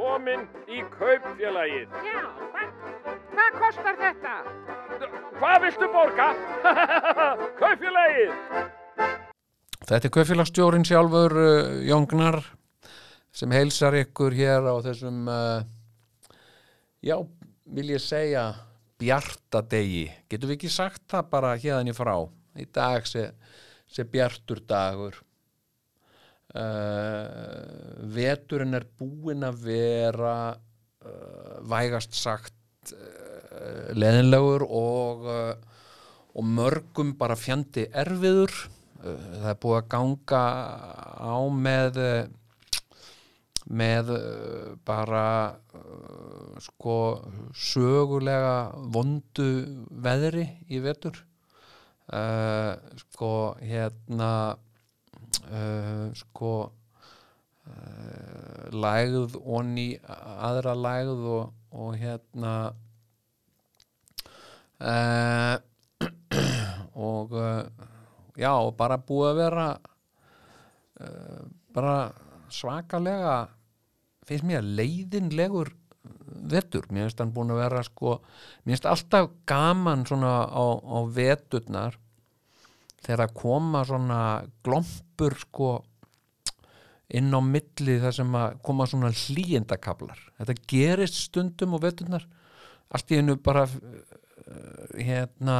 komin í kaupfélagið. Já, hvað, hvað kostar þetta? Hvað viltu borga? kaupfélagið! Þetta er kaupfélagsstjórin sjálfur uh, Jóngnar sem heilsar ykkur hér á þessum uh, já, vil ég segja bjartadegi. Getum við ekki sagt það bara hérðan í frá? Í dag sé, sé bjartur dagur. Uh, veturinn er búinn að vera uh, vægast sagt uh, leðinlegur og, og mörgum bara fjandi erfiður. Það er búið að ganga á með með bara sko sögulega vondu veðri í vetur. Sko hérna uh, sko uh, lægð onni aðra lægð og, og hérna uh, og já, og bara búið að vera bara svakalega finnst mér leiðinlegur vetur, mér finnst hann búin að vera sko, mér finnst alltaf gaman svona á, á veturnar þegar að koma svona glompur sko inn á milli þar sem að koma svona hlýjendakablar þetta gerist stundum og veturnar. Allt í hennu bara uh, hérna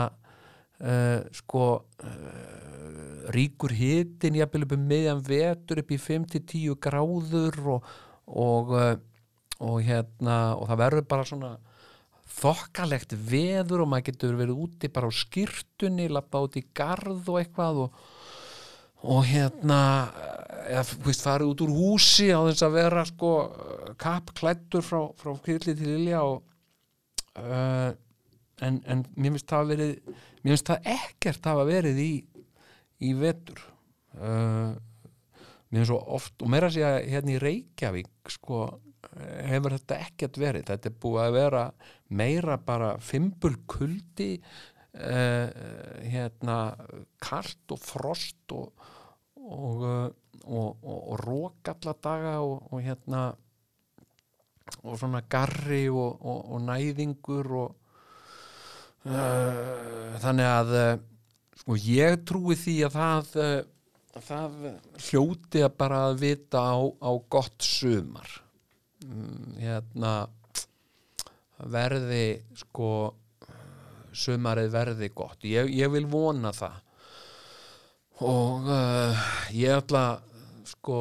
uh, sko uh, ríkur hitin jafnvel upp um miðjan vetur upp í 5-10 gráður og, og, og hérna og það verður bara svona þokkalegt veður og maður getur verið úti bara á skýrtunni lappa út í garð og eitthvað og, og hérna þú veist, farið út úr húsi á þess að vera sko kappklættur frá, frá kvilli til ilja og uh, en, en mér finnst það verið mér finnst það ekkert hafa verið í í vetur. Uh, mér finnst svo oft og meira að segja hérna í Reykjavík sko hefur þetta ekkert verið. Þetta er búið að vera meira bara fimbul kuldi uh, hérna kalt og frost og og, uh, og, og, og rók alla daga og, hérna og svona garri og, næðingur og uh, þannig að uh, sko ég trúi því að það uh, það hljóti að bara að vita á, á gott sumar mm, hérna verði sko sumarið verði gott. Ég, ég vil vona það. Og uh, ég ætla sko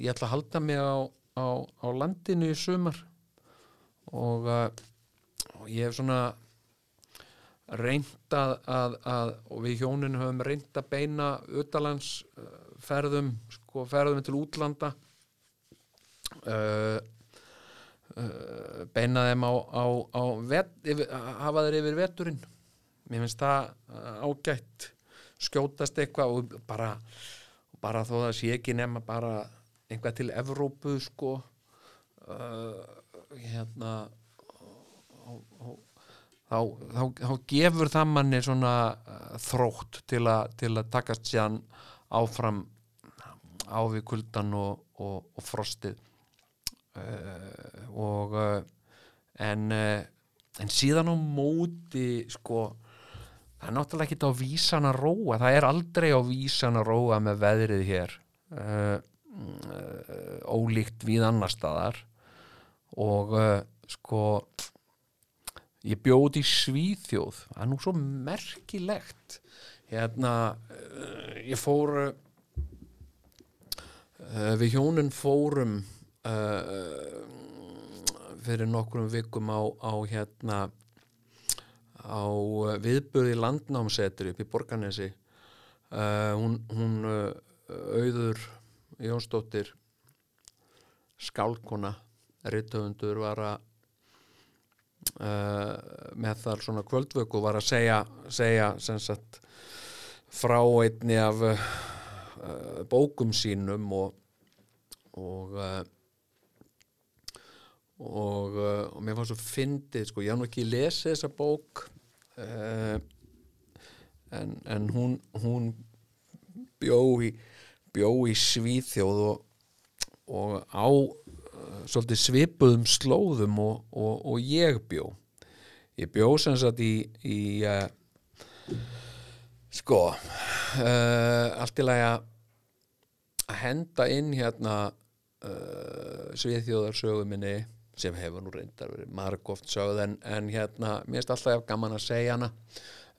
ég ætla að halda mig á, á, á landinu í sumar. Og, uh, og ég hef svona reynt að, að, og við hjónin höfum reynt að beina utalands uh, ferðum sko ferðum til útlanda uh, uh, beina þeim á, á, á vet, yfir, hafa þeir yfir veturinn. Mér finnst það uh, ágætt skjótast eitthvað og bara, bara þó það sé ekki nema bara einhvað til Evrópu sko. Uh, hérna og, og, þá, þá, þá gefur það manni svona uh, þrótt til, a, til að takast síðan áfram á við kuldan og, og, og frostið og uh, en, uh, en síðan á móti sko það er náttúrulega ekki á vísan að róa. Það er aldrei á vísan að róa með veðrið hér. Uh, uh, ólíkt við annar staðar. Og uh, sko ég bjóð í Svíþjóð. Það er nú svo merkilegt. Hérna ég fór við hjónin fórum uh, fyrir nokkrum vikum á, á hérna á uh, viðbörði landnámsetri upp í Borganesi uh, hún, hún uh, auður Jónsdóttir skálkona rittöfundur var að uh, með þar svona kvöldvöku var að segja, segja sagt frá einni af uh, bókum sínum og og uh, og, uh, og mér fannst svo fyndið sko, ég hann ekki lesið þessa bók uh, en, en hún hún bjó í bjó í Svíþjóð og, og á svolítið svipuðum slóðum og, og, og ég bjó. Ég bjó sem sagt í, í uh, sko uh, allt í lagi að henda inn hérna uh, sviðþjóðarsögu minni sem hefur nú reyndar verið margóft sögð en, en hérna, mér finnst alltaf gaman að segja hana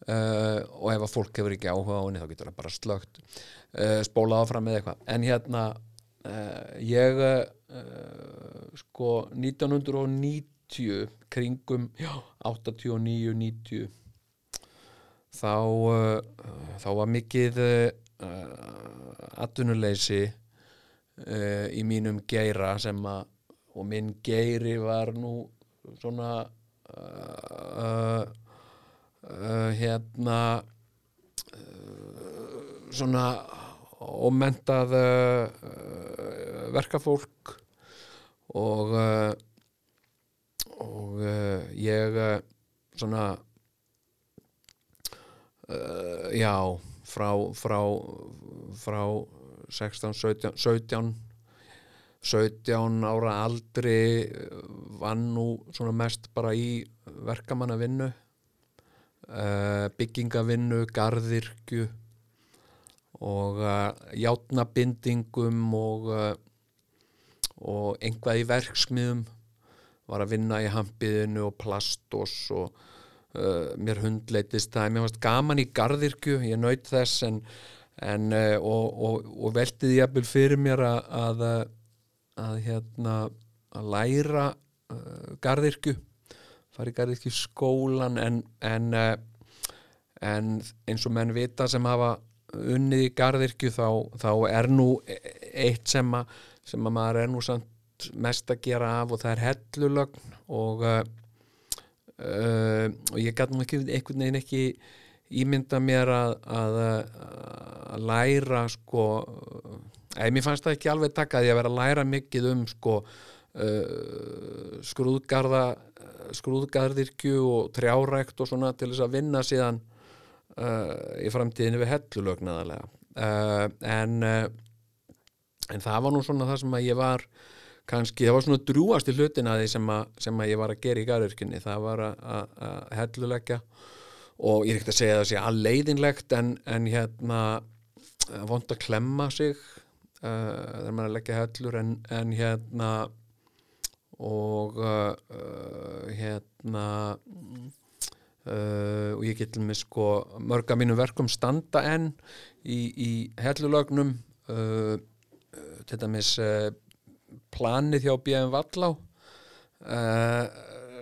uh, og ef að fólk hefur ekki áhuga á henni þá getur það bara slögt uh, spólað áfram með eitthvað. En hérna uh, ég uh, sko 1990 kringum já, 89-90 þá uh, þá var mikið uh, atvinnuleysi í mínum geira sem að og minn geiri var nú svona uh, uh, hérna uh, svona ómentað uh, verkafólk. Og uh, og uh, ég uh, svona uh, já frá frá frá 16, 17, 17 17 ára aldri uh, vann nú svona mest bara í verkamannavinnu uh, byggingavinnu, garðirkju og uh, játnabindingum og uh, og einhvað í verksmiðum var að vinna í hampiðinu og plastós og mér hundleitist það, mér varst gaman í garðirkju, ég naut þess en, en og, og, og veltiði jafnvel fyrir mér að, að, að hérna að læra uh, garðirkju fara í garðirkju skólan en, en, uh, en eins og menn vita sem hafa unnið í garðirkju þá, þá er nú eitt sem að, sem að maður er nú samt mest að gera af og það er hellulögn og uh, uh, og ég gæti nú ekki einhvern veginn ekki ímynda mér að, að, að læra sko eða mér fannst það ekki alveg taka því að vera að læra mikið um sko uh, skrúðgarða skrúðgarðirkju og trjárækt og svona til þess að vinna síðan uh, í framtíðinu við hellulögn aðalega uh, en uh, en það var nú svona það sem að ég var kannski, það var svona drúast í hlutin að því sem að, sem að ég var að gera í garðurkinni það var að, að, að helluleggja og ég er ekkert að segja það sé alleiðinlegt en, en hérna vond að klemma sig uh, þegar maður er að leggja hellur en, en hérna og uh, hérna uh, og ég get með sko mörg af mínum verkum standa enn í, í hellulögnum uh, til dæmis planið hjá B.M. Vallá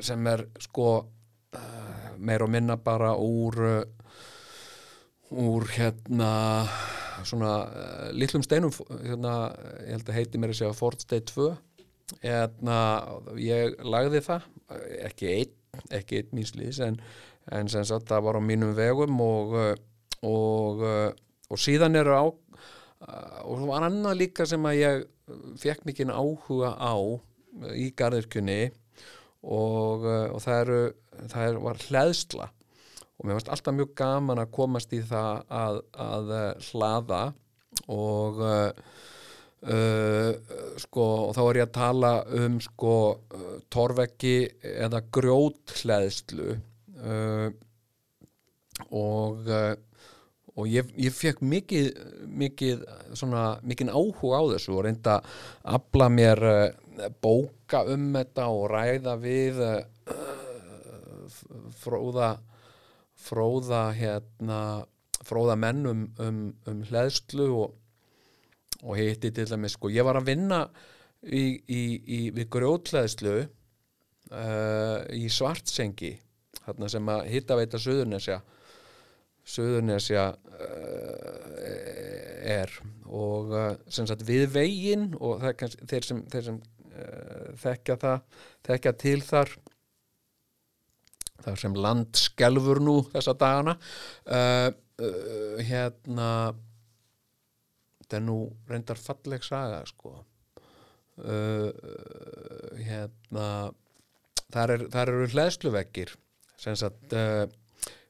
sem er sko meir og minna bara úr úr hérna svona uh, litlum steinum hérna, ég held að heiti mér að segja Ford State 2 hérna, ég lagði það ekki einn, ekki einn mínsliðis en, en sagt það var á mínum vegum og uh, og, og síðan eru á og það var annað líka sem að ég fekk mikinn áhuga á í garðirkunni og, og það, eru, það er, var hlæðsla og mér varst alltaf mjög gaman að komast í það að, að uh, hlaða og uh, sko og þá er ég að tala um sko torveggi eða grjót hlæðslu uh, og og ég, ég fekk mikið, mikið svona, mikið áhuga á þessu og reynda að afla mér bóka um þetta og ræða við uh, fróða fróða hérna fróða menn um, um, um hleðslu og, og hitti til dæmis sko, ég var að vinna í, í, í, við grjótleðslu uh, í svartsengi þarna sem að hitta veita Suðurnesja Suðurnesja uh, er. Og uh, sem sagt við veginn og þeir sem, þeir sem uh, þekkja það, þekkja til þar þar sem land skelfur nú þessa dagana. Uh, uh, hérna þetta er nú reyndar falleg saga sko. Uh, hérna þar, er, þar eru hlæðsluveggir sem sagt uh,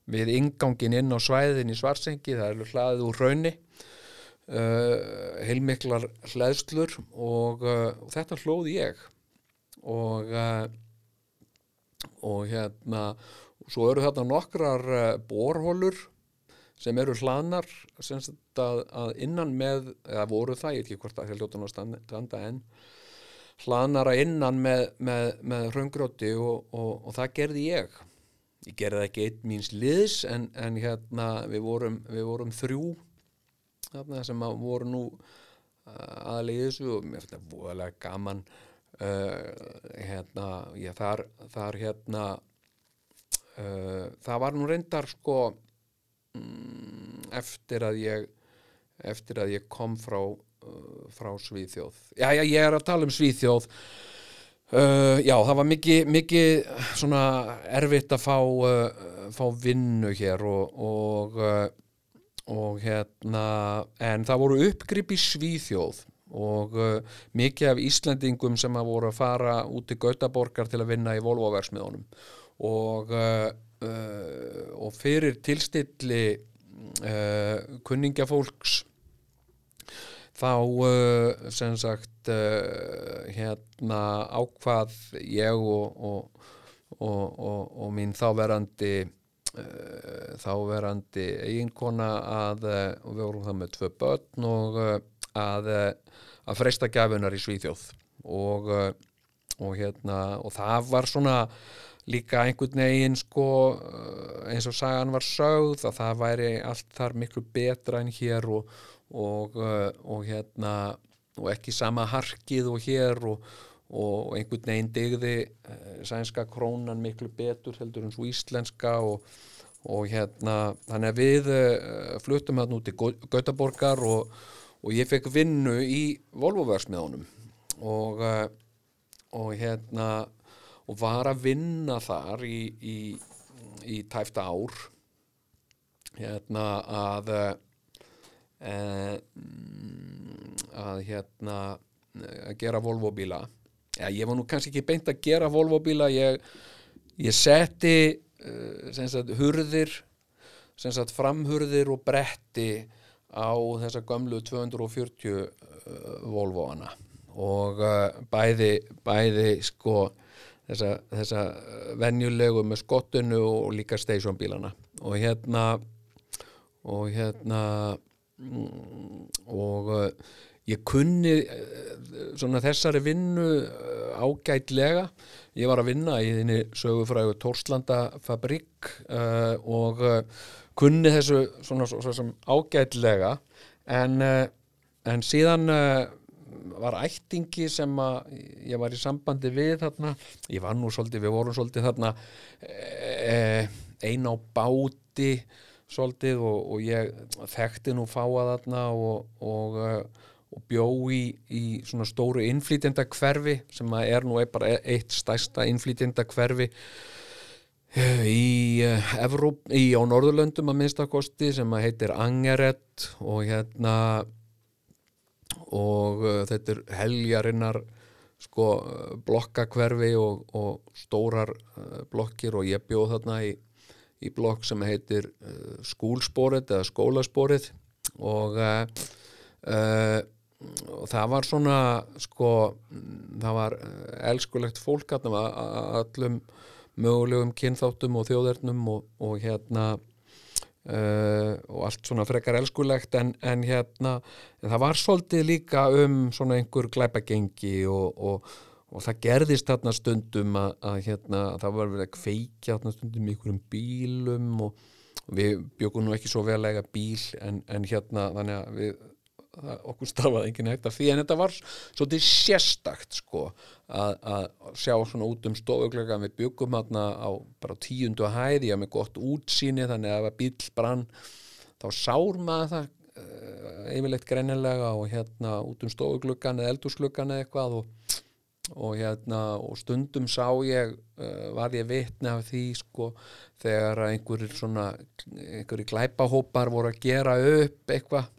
við ingangin inn á svæðin í Svarsengi, það er hlaðið úr raunni uh, heilmiklar hlæðslur og uh, þetta hlóð ég. Og uh, og hérna svo eru þarna nokkrar uh, borhólur sem eru hlaðnar sem að, að innan með eða voru það, ég ekki hvort það er hljótan að standa, en hlaðnara innan með, með, með raungróti og, og, og það gerði ég. Ég gerði ekki einn míns liðs en, en hérna við vorum, við vorum þrjú sem að voru nú aðlega í þessu og mér finnst það voðalega gaman uh, hérna ég, þar, þar hérna uh, það var nú reyndar sko mm, eftir að ég eftir að ég kom frá uh, frá Svíþjóð. Já, já, ég er að tala um Svíþjóð. Uh, já, það var mikið mikið svona erfitt að fá uh, fá vinnu hér og og, uh, og hérna en það voru uppgrip í Svíþjóð og uh, mikið af Íslendingum sem að voru að fara út í Gautaborgar til að vinna í Volvo-versmiðunum og uh, uh, og fyrir tilstilli uh, kunningjafólks þá uh, sem sagt hérna ákvað ég og, og, og, og, og mín þáverandi uh, þáverandi eiginkona að og við vorum það með tvö börn og að, uh, að freysta gafunar í Svíþjóð. Og, uh, og hérna og það var svona líka einhvern veginn sko uh, eins og sagan var sögð að það væri allt þar miklu betra en hér og, og, uh, og hérna og ekki sama harkið og hér og, og einhvern veginn digði sænska krónan miklu betur heldur en svo íslenska og, og hérna þannig að við fluttum hann út í Gau- Gautaborgar og, og ég fekk vinnu í Volvoversmiðunum og, uh, og hérna og var að vinna þar í, í, í tæfta ár. Hérna að uh, að hérna að gera Volvo bíla. Já, ég var nú kannski ekki beint að gera Volvo bíla. Ég, ég setti uh, sagt hurðir sagt framhurðir og bretti á þessa gömlu 240 uh, Volvoana og uh, bæði, bæði sko þessa, þessa venjulegu með skottinu og líka stationbílana og hérna og hérna mm, og uh, ég kunni uh, svona þessari vinnu uh, ágætlega. Ég var að vinna í þinni sögufrægu Tórslanda fabrik uh, og uh, kunni þessu svona svo, svo sem ágætlega en, uh, en síðan uh, var ættingi sem að ég var í sambandi við þarna ég var nú svolítið, við vorum svolítið þarna e, ein á báti svolítið og, og ég þekkti nú fáa þarna og, og, eh, og bjó í, í svona stóru innflýtjenda hverfi sem að er nú eitt stærsta innflýtjenda hverfi í, uh, Evróp, í á Norðurlöndum að minnstakosti sem að heitir Angeret og hérna og uh, þetta er heljarinnar sko blokkakverfi og, og stórar uh, blokkir og ég bjóð þarna í, í blokk sem heitir skúlsporið eða skólasporið og uh, og það var svona sko það var elskulegt fólk þarna af a- allum mögulegum kynþáttum og þjóðernum og, og hérna Uh, og allt svona frekar elskulegt en, en hérna, en það var svolítið líka um svona einhver glæpagengi og, og, og það gerðist þarna stundum að, að hérna, það var verið að kveikja þarna stundum í einhverjum bílum og, við bjögum nú ekki svo vel að eiga bíl en, en hérna þannig að við okkur stafaði enginn hægt af því en þetta var svolítið sérstakt sko að, að sjá svona út um stofuglega við byggum þarna á bara tíundu hæð, ég haf með gott útsýni þannig að ef að bíl brann þá sár maður það uh, yfirleitt greinilega og hérna út um stofugluggan eða eldúsgluggan eða eitthvað og, og hérna og stundum sá ég uh, var ég vitni af því sko þegar einhverjir svona einhverjir glæpahópar voru að gera upp eitthvað.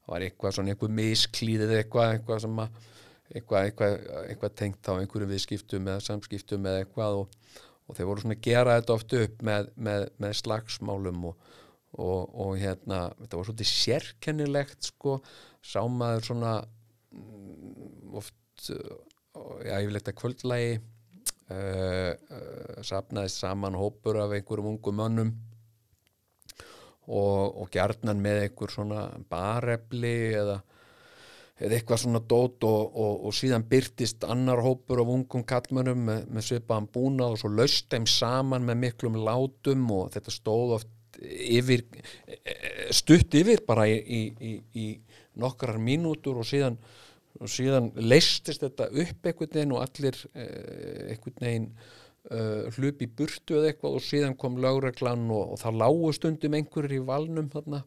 Það var eitthvað svona einhver misklíðið eitthvað eitthvað sem að eitthvað, eitthvað, eitthvað tengt á einhverjum viðskiptum eða samskiptum eða eitthvað og, og þeir voru svona að gera þetta oft upp með, með, með slagsmálum og, og, og hérna þetta var svolítið sérkennilegt sko, sá maður svona mm, oft uh, já, yfirleitt að kvöldlægi uh, uh, sapnaðist saman hópur af einhverjum ungum mönnum og, og gjarnan með einhver svona barefli eða, eða eitthvað svona dót og, og, og síðan byrtist annar hópur af ungum kallmönnum með, með svipaðan búna og svo laust þeim saman með miklum látum og þetta stóð oft yfir, stutt yfir bara í, í, í, nokkrar mínútur og síðan, og síðan leistist þetta upp einhvern veginn og allir eh, einhvern veginn uh, hlup í burtu eða eitthvað og síðan kom lögreglan og, og það lágu stundum einhverjir í valnum þarna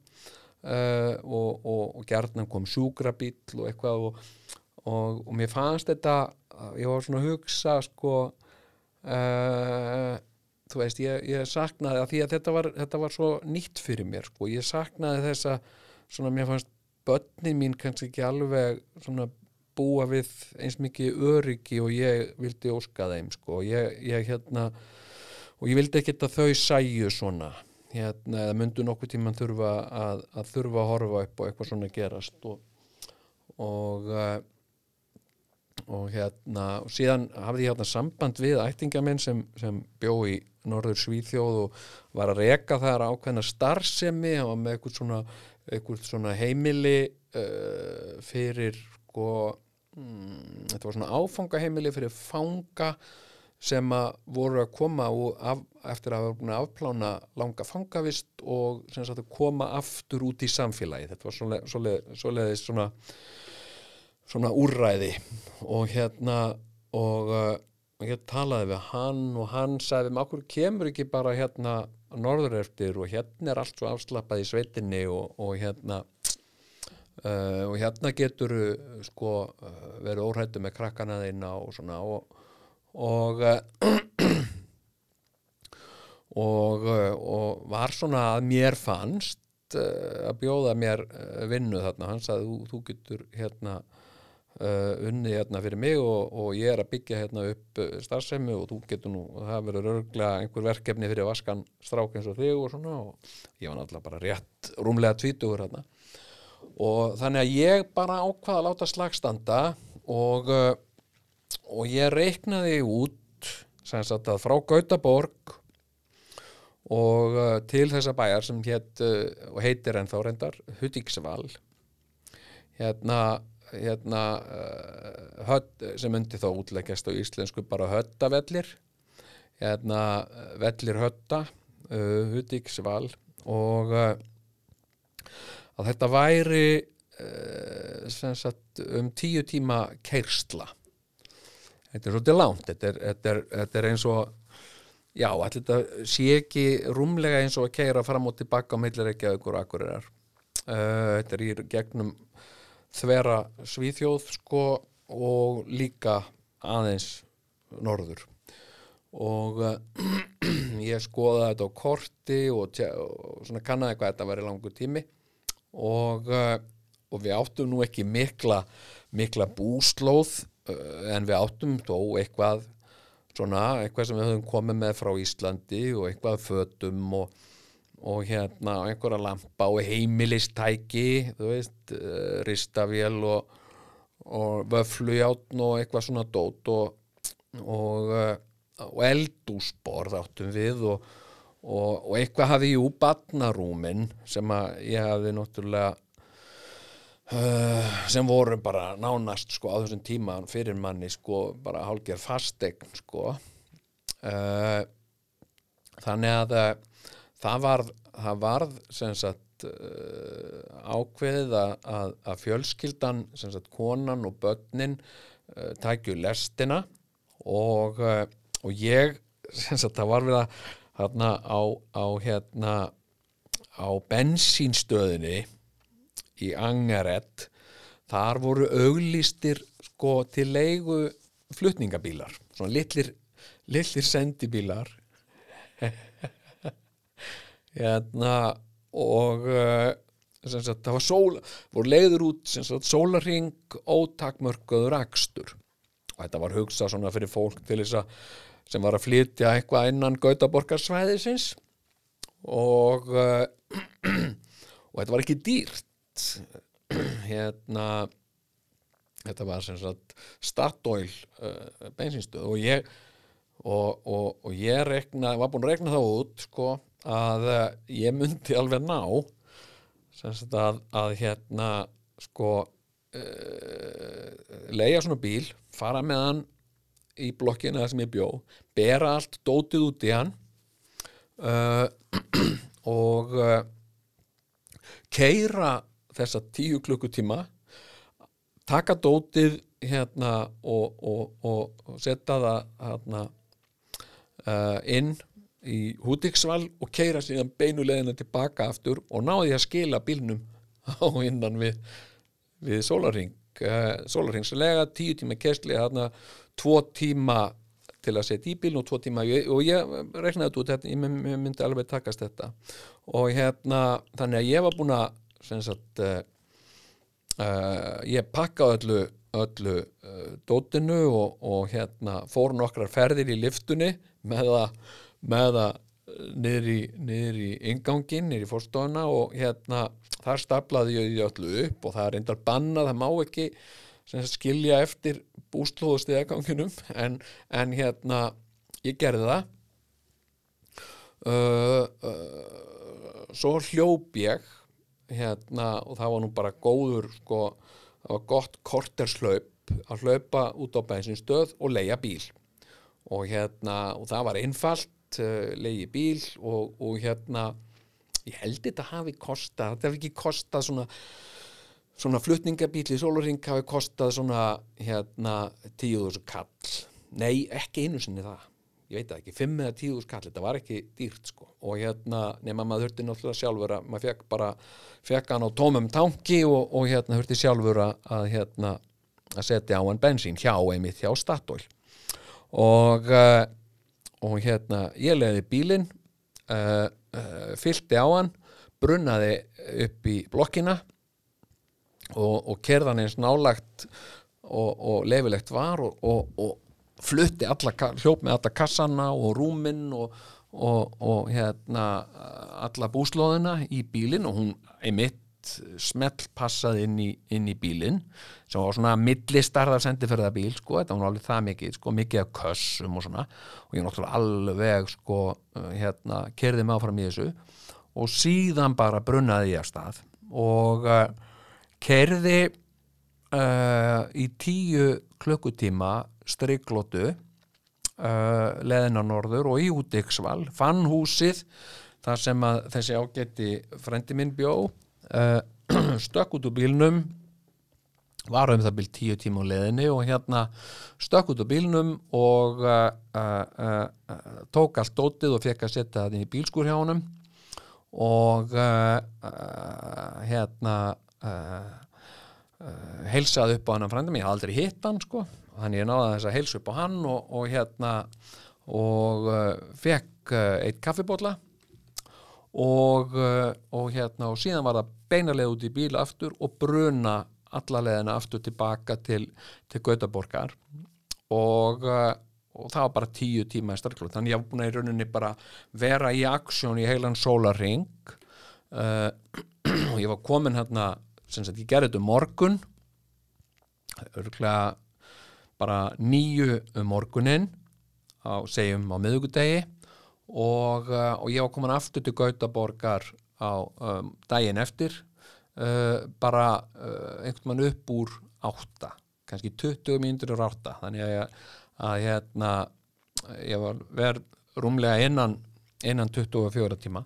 uh, og, og, og gerðnan kom sjúkrabíll og eitthvað og, og mér fannst þetta ég var svona að hugsa sko uh, þú veist, ég, ég saknaði að því að þetta var, þetta var svo nýtt fyrir mér sko, ég saknaði þessa svona mér fannst börnin mín kannski ekki alveg svona búa við eins mikið öryggi og ég vildi óska þeim sko. Ég, ég hérna og ég vildi ekki að þau sæju svona hérna eða myndu nokkuð tíman þurfa að, að þurfa að horfa upp og eitthvað svona gerast og og uh, og hérna og síðan hafði ég hérna samband við ættingamenn sem, sem bjó í Norður Svíþjóð og var að reka þar ákveðna starfsemi og með eitthvað svona, eitthvað svona heimili uh, fyrir sko mm, þetta var svona áfangaheimili fyrir fanga sem að voru að koma af, eftir að hafa búin að afplána langa fangavist og sagt koma aftur út í samfélagi þetta var svoleið, svoleið, svoleiðis svona svona úrræði. Og hérna og ég talaði við hann og hann sagði við okkur kemur ekki bara hérna norður eftir og hérna er allt svo afslappað í sveitinni og, og hérna uh, og hérna getur sko uh, verið óhættu með krakkana þeina og svona og og og, og var svona að mér fannst að bjóða mér vinnu þarna, hann sagði þú, þú getur hérna Uh, unni hérna fyrir mig og, og ég er að byggja hérna upp starfsemi og þú getur nú, það verður örglega einhver verkefni fyrir vaskan strák eins og þig og svona. Og ég var náttúrulega bara rétt rúmlega tvítugur hérna og þannig að ég bara ákvaða að láta slagstanda og uh, og ég reiknaði út sem sagt að frá Gautaborg og uh, til þessa bæjar sem hétt og heitir ennþá reyndar Hudiksval hérna hérna uh, hödd, sem myndi þá útleggjast á íslensku bara höttavellir. Hérna vellir hötta uh, Hudiksval og uh, að þetta væri sagt, um tíu tíma keirsla þetta er svolítið lánt þetta er, þetta er, þetta er eins og já, allir þetta sé ekki rúmlega eins og að keira fram og tilbaka á millir ekki að ykkur akkur er þetta er í gegnum þvera Svíþjóð sko og líka aðeins norður. Og uh, ég skoða þetta á korti og, og svona kannaði hvað þetta væri langur tími. Og, uh, og við áttum nú ekki mikla, mikla búslóð. uh, en við áttum þó eitthvað svona, eitthvað sem við höfum komið með frá Íslandi og eitthvað fötum og og hérna einhverja lampa og heimilistæki þú veist, uh, ristavél og, og vöflujátn og eitthvað svona dót og, og, og eldúsborð áttum við og, eitthvað hafi jú batnarúmin sem að ég hafi náttúrulega uh, sem voru bara nánast sko á þessum tíma fyrir manni sko bara hálfgerð fastegn sko. Þannig að það varð, það varð sagt, uh, ákveðið að, að, fjölskyldan, sagt, konan og börnin uh, tækju lestina og, uh, og ég, sagt, það var við að hérna á, á, hérna, á bensínstöðinni í Angaret, þar voru auglýstir sko til leigu flutningabílar, svona litlir, litlir sendibílar. Hérna og uh, sagt, það var sól, voru leiður út sólaring ótakmörkuður akstur og þetta var hugsað svona fyrir fólk til þess að sem var að flytja eitthvað innan Gautaborgarsvæðisins. Og uh, og þetta var ekki dýrt hérna þetta var sem sagt Statoil uh, bensinstöð og ég og, og, og ég rekna, var búin að rekna það út sko að uh, ég myndi alveg ná sem sagt að, að hérna sko uh, leia svona bíl fara með hann í blokkina sem ég bjó bera allt dótið út í hann uh, og keira þessa tíu klukkutíma taka dótið hérna og, og, og, og setja það hérna uh, inn í Húdiksvall og keira síðan beinulegina tilbaka aftur og náði að skila bílnum á innan við, við sólarring uh, sólarringslega, tíu tíma kersli hérna tvo tíma til að setja í bíln og tvo tíma og ég reknaði þetta út, ég my- myndi alveg takast þetta. Og hérna þannig að ég var búin að sagt uh, uh, ég pakkaði öllu, öllu uh, dótinu og, og hérna fór nokkrar ferðir í liftunni með það, með það niður í, í ingangin, niður í fórstofuna og hérna þar staflaði ég því öllu upp og það er reyndar bannað, það má ekki skilja eftir bústlóðustiðaganginum en, en hérna ég gerði það. Uh, uh, svo hljóp ég hérna og það var nú bara góður sko, það var gott korterslaup að hlaupa út á bensinstöð og leia bíl. Og hérna og það var einfalt uh, leigi bíl og, og hérna ég held þetta hafi kostað þetta hafi ekki kostað svona svona flutningabíl í Sólurring hafi kostað svona hérna tíuðus kall. Nei, ekki einu sinni það ég veit ekki, fimm eða tíuðus kall þetta var ekki dýrt sko. Og hérna nema maður þurfti náttúrulega sjálfur að maður fekk bara, fekk hann á tómum tanki og, og hérna þurfti sjálfur að, hérna að setja á hann bensín hjá einmitt hjá Statoil. Og uh, og hérna ég leiði bílinn uh, uh, fyllti á hann brunnaði upp í blokkina og, og kerðan eins nálagt og, og leifilegt var og, og flutti hljóp með alla kassana og rúminn og, og, og hérna alla búslóðina í bílinn og hún einmitt smell passaði inn í, inn í bílinn sem var svona millistarðar sendiferðabíl sko, þetta var alveg það mikið sko, mikið af kössum og svona. Og ég náttúrulega alveg sko, hérna, kerði mig áfram í þessu. Og síðan bara brunnaði ég af stað og uh, kerði uh, í tíu klukkutíma striklótu uh, leðina norður og í útiksval fann húsið þar sem að þessi ágætti frendi minn bjó uh, stökk út úr bílnum var um það bíl tíu tíma á leðinni og hérna stökk út úr bílnum og uh, uh, uh, tók allt dótið og fekk að setja það inn í bílskur hjá honum og hérna uh, heilsaði upp á hann frændum, ég hafði aldrei hitt hann sko, þannig ég náði þess að heilsa upp á hann og, og hérna og uh, fekk uh, eitt kaffibólla og, uh, og hérna og síðan var það beinarlega út í bíl aftur og bruna alla leðina aftur tilbaka til, til Gautaborgar og, og það var bara tíu tíma í starklóð þannig ég var búin að í rauninni bara vera í aksjón í heilan sólarring uh, og ég var komin hérna sem sagt ég gerði þetta um morgun. Örgulega bara nýju um morgunin á, segjum á miðugudegi og, uh, og ég var komin aftur til Gautaborgar á um, daginn eftir uh, bara uh, einhvern mann upp úr átta, kannski 20 mínútur úr átta, þannig að, að hérna, ég var verð rúmlega innan, innan 24 tíma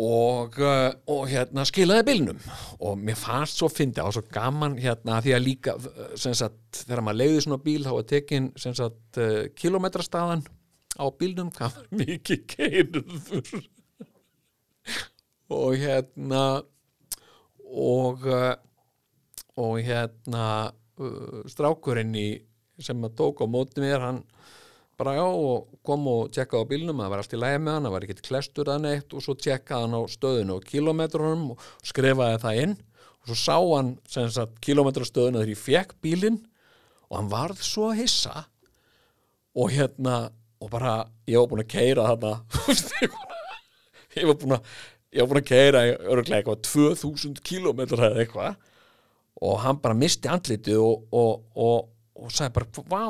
og, uh, og hérna skilaði bílnum. Og mér fannst svo fyndi á svo gaman hérna því að líka sem sagt, þegar maður leiði svona bíl þá var tekin uh, kilometrastaðan á bílnum hvað var mikið keirður og hérna og og hérna uh, strákurinn í sem að tók á móti mér hann bara já og kom og tjekkaði á bílnum það var allt í lægi með hann, það var ekkert klestur að neitt og svo tjekkaði hann á stöðinu og kilometrunum og skrifaði það inn. Og svo sá hann kilometrastöðinu þegar ég fekk bílinn og hann varð svo hissa. Og hérna og bara ég var búin að keira þarna ég var búin að ég var búin að keira örglega eitthvað 2000 kilometra eða eitthvað. Og hann bara misti andliti og, og, og, og sagði bara, vá,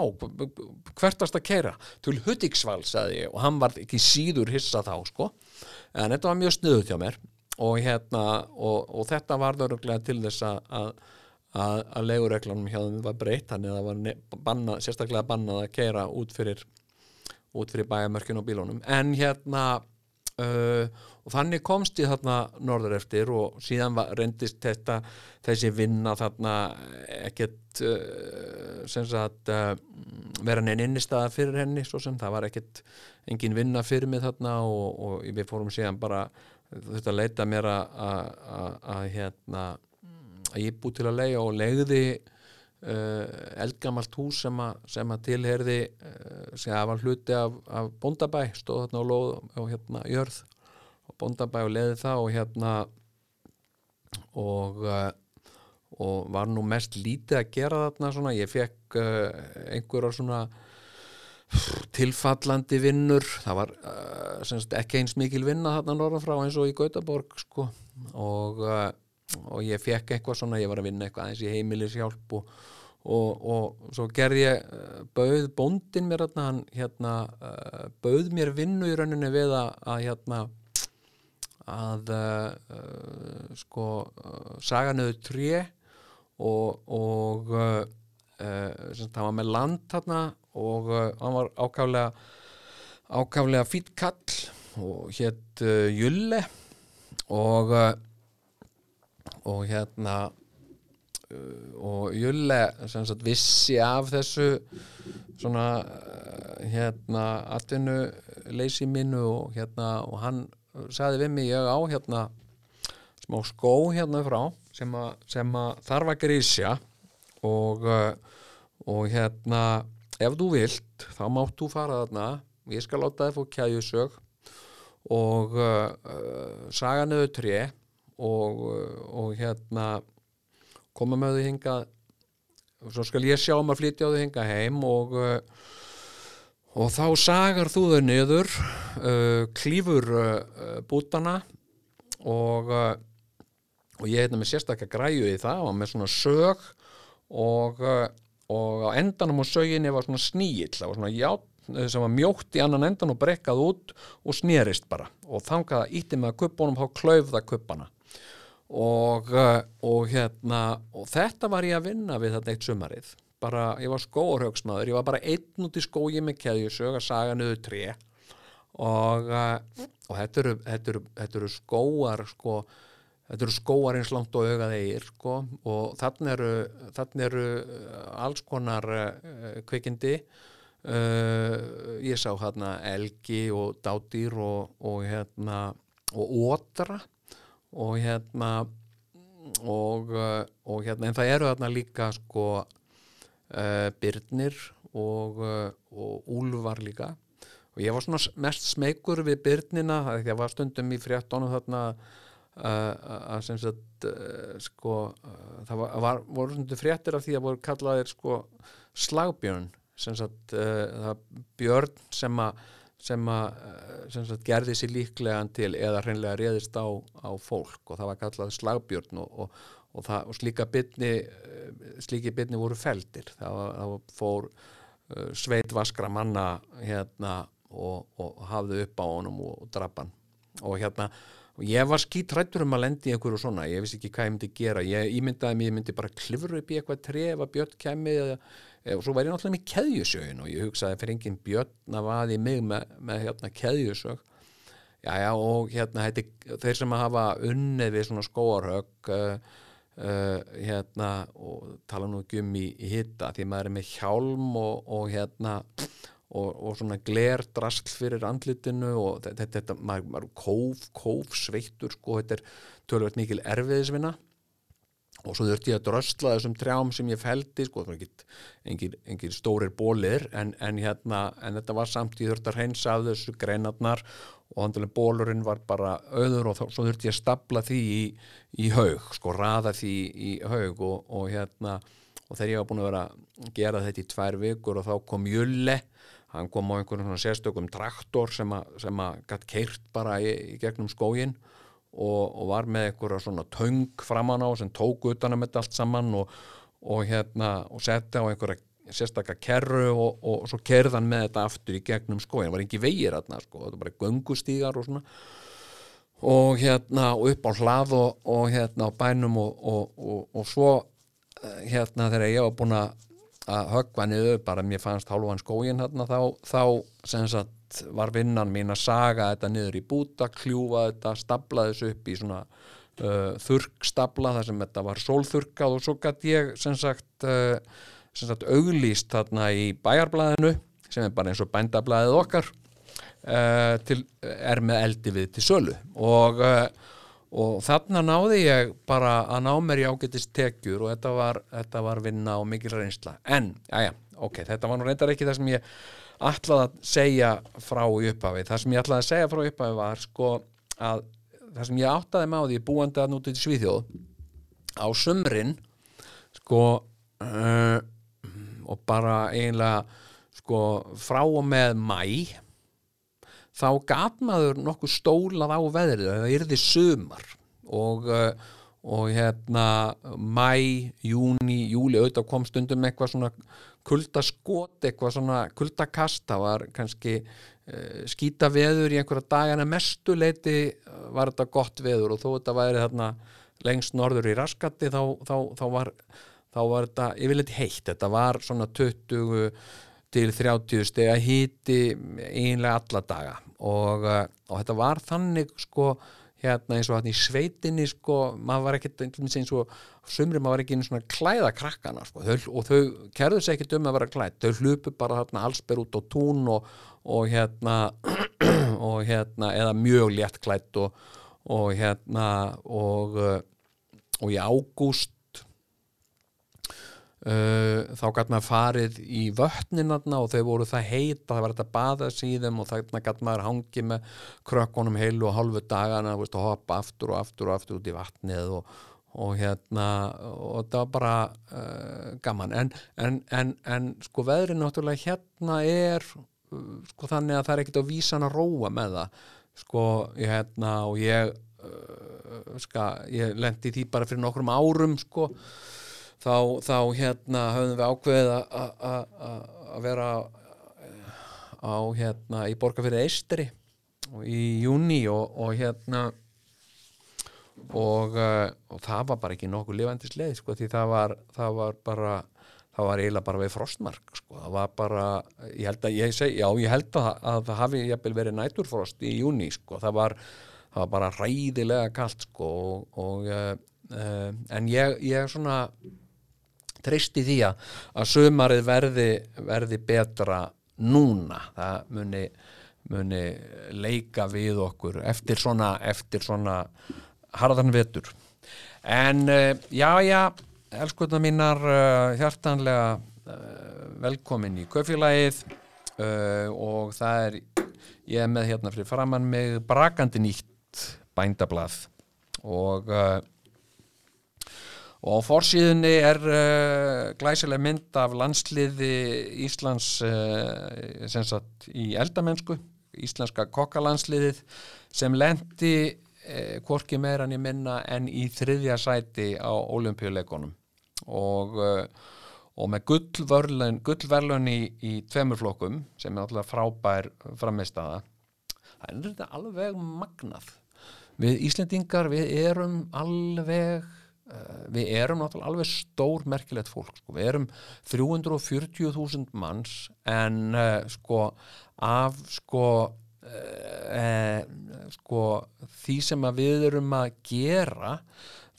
hvert varst að keira til Hudiksvall, sagði ég og hann var ekki síður hissa þá, sko. En þetta var mjög snuðut hjá mér. Og hérna, og, og þetta var þöruglega til þess að, að leigureglanum hjá þeim var breytt þannig að það var bannað, sérstaklega bannað að keira út fyrir fyrir bæjarmörkin og bílunum. En hérna uh, og þannig komst ég þarna norður eftir og síðan var, reyndist þetta þessi vinna þarna ekkert uh, sem sagt uh, vera neinn innistæða fyrir henni svo sem það var ekkert engin vinna fyrir mig þarna og, og við fórum síðan bara þetta leita mér að- hérna að ég búið til að leiða og leiði uh, eldgamalt hús sem, a, sem að tilherði uh, sem að var hluti af, af bóndabæ stóð þarna á lóð og hérna jörð og bóndabæ og leiði það og hérna og uh, og var nú mest lítið að gera þarna svona, ég fekk uh, einhverjar svona tilfallandi vinnur. Það var uh, semst, ekki eins mikil vinna þarna norðan frá eins og í Gautaborg sko. og, og ég fekk eitthvað svona, ég var að vinna eitthvað aðeins í heimilishjálp og, og, og svo gerði ég bauð bóndin mér hann hérna bauð mér vinnu í rauninni við að hérna að uh, sko uh, saga niður tré og, og uh, sagt, hann var með land þarna og hann var ákaflega ákaflega fýtt kall og hétt Julle og og hérna og Julle sagt vissi af þessu svona hérna atvinnu leysi mínu og hérna og hann sagði við mig ég á hérna smá skó hérna frá sem að, sem að þarf að grísja og, uh, og hérna ef þú vilt þá mátt þú fara þarna. Ég skal láta þið fór kæjusög og uh, saga niður tré og, uh, og hérna koma með þau hingað. Og svo skal ég sjá um að flytja þau hingað heim og uh, og þá sagar þú þau niður uh, klífur uh, bútana og uh, og ég hérna með sérstakka græju í það og með svona sög og, uh, og á endanum á söginni var svona sníill, það var svona játn sem var mjótt í annan endan og brekkað út og snerist bara. Og þangað að ítti með að kuppunum þá klaufða kuppana og, uh, og hérna og þetta var ég að vinna við þetta eitt sumarið bara, ég var skóarhauksmaður ég var bara einn út í skói með keðjusög að saga niður tré. Og, uh, og þetta, eru, þetta, eru, þetta eru skóar sko, þetta eru skóar eins langt og augað eigir sko, og þannig eru, þannig eru uh, alls konar uh, kvikindi. Uh, ég sá hérna elgi og dádýr og, og hérna og ótra og hérna og, og hérna en það eru þarna líka sko uh, byrnir og, uh, og úlfar líka. Og ég var svona mest smegur við byrnina því að var stundum í fréttónu þarna uh, að sem sagt sko það var, var, voru stundum fréttir af því að voru kallaðir sko slagbjörn sem sagt björn sem að sem að gerði sér líklegan til eða hreinlega réðist á, á fólk. Og það var kallað slagbjörn og, og, og, það, og slíka bytni slíki bytni voru feldir það, það fór uh, sveitvaskra manna hérna og, og hafði upp á honum og, og drapan og hérna og ég var skítrættur um að lendi í einhverju svona. Ég vissi ekki hvað ég myndi gera. Ég ímyndaði mig, ég myndi bara klifra upp í eitthvað tre ef að björn kæmi eða, og svo væri ég náttúrulega með keðjusögin og ég hugsaði fyrir engin björn að vaði mig með, með hérna keðjusög. Já já og hérna heiti, þeir sem hafa unnið við svona skóarhögg uh, uh, hérna og tala nú ekki um í, í hitta því maður er með hjálm og, og hérna og, og svona glerdrasl fyrir andlitinu og þetta, þetta maður, maður kóf, kóf sveittur sko, þetta er tölvöld mikil erfiðisvinna. Og svo þurfti ég að drösla þessum trjám sem ég feldi sko, það var engin stórir bólir en, en hérna, en þetta var samt ég þurfti að reynsa af þessu greinarnar og handilega bólurinn var bara auður og þá, svo þurfti ég að stapla því í, í haug, sko, raða því í haug og, og hérna og þegar ég var búin að vera að gera þetta í tvær vikur og þá kom Julle hann kom á einhverjum svona sérstökum traktor sem að, gætt keirt bara í, í gegnum skógin og, og var með einhverja svona töng framan á sem tók utanum þetta allt saman og, og hérna og setti á einhverja sérstakka kerru og, og svo kerði hann með þetta aftur í gegnum skóin, það var ekki vegir þarna sko, þetta var bara göngustígar og svona. Og hérna upp á hlað og, og hérna á bænum og, og, svo eh, hérna þegar ég var búin að höggva niður, bara mér fannst hálfan skógin hérna þá, þá sem sagt var vinnan mín að saga þetta niður í búta, kljúfa þetta stapla þessu upp í svona uh, þurrkstapla þar sem þetta var sólþurkað og svo gætt ég sem sagt, uh, sagt auglýst þarna í bæjarblæðinu sem er bara eins og bændablaðið okkar uh, til, er með eldi við til sölu. Og, uh, og þarna náði ég bara að ná mér í ágætist tekjur og þetta var, þetta var vinna og mikil reynsla. En, já, ok, þetta var nú reyndar ekki það sem ég ætlaði að segja frá í upphafi. Það sem ég ætlaði að segja frá í upphafi var sko að það sem ég áttaði með á því búandi að nútið til Svíþjóð á sumrin sko uh, og bara eiginlega sko frá og með mæ þá gat maður nokkuð stólað á veðrið það yrði sumar og, uh, og hérna mæ, júni, júli auðvitað kom stundum eitthvað svona kuldaskot, eitthvað svona kuldakast það var kannski uh, skýta veður í einhverja dagana mestu leiti var þetta gott veður og þó þetta væri þarna lengst norður í raskatti þá, þá, þá var þá var þetta yfirleitt heitt, þetta var svona 20 til 30 steg að hýti einlega alla daga. Og, uh, og þetta var þannig sko hérna eins og hérna í sveitinni sko, maður var ekkert eins og sumri maður var ekki einu svona klæða krakkana sko, þau, og þau kerðu sér ekkert um að vera klæð, þau hlupu bara hérna allsber út á tún og, og hérna og hérna eða mjög létt klætt og, og hérna og uh, og í ágúst Uh, þá gæti maður farið í vötninarna og þau voru það heit það var þetta að baða síðum og þarna gæti maður hangið með krökkunum heilu og halvu dagana veist, og hoppa aftur og aftur og aftur út í vatnið og, og hérna og það var bara uh, gaman. En, en, en, en sko veðrið náttúrulega hérna er uh, sko þannig að það er ekkert á vísan að róa með það. Sko hérna og ég ska, ég lendi því bara fyrir nokkrum árum sko þá, þá hérna höfðum við ákveðið að vera á hérna í borgarfyrði Eistri í júni og, og hérna og, og það var bara ekki nokkuð lifandis leið sko því það var, það var bara það var eiginlega bara við frostmark sko. það var bara, ég held að ég seg, já, ég held að, að það hafi verið næturfrost í júni sko, það var, það var bara ræðilega kalt sko og, og uh, en ég, ég svona treysti því að, sömarið verði, verði betra núna. Það muni, muni leika við okkur eftir svona, eftir svona harðan vetur. En uh, já já elskutna mínar uh, hjartanlega uh, velkomin í köfélagið og það er ég er með hérna fyrir framann mig brakandi nýtt bændablað og og á forsíðunni er uh, glæsileg mynd af landsliði Íslands uh, sagt í eldamennsku íslenska kokkalandsliðið sem lendi uh, hvorki meira en ég minna en í þriðja sæti á olimpíuleikonum og, og með gullverlun, gullverlun í, í tveimur flokkum sem er alltaf frábær frammeðstaða það er alveg magnað. Við Íslendingar við erum alveg við erum náttúrulega alveg stór merkilegt fólk, sko. við erum 340.000 manns en uh, sko af sko, uh, sko því sem við erum að gera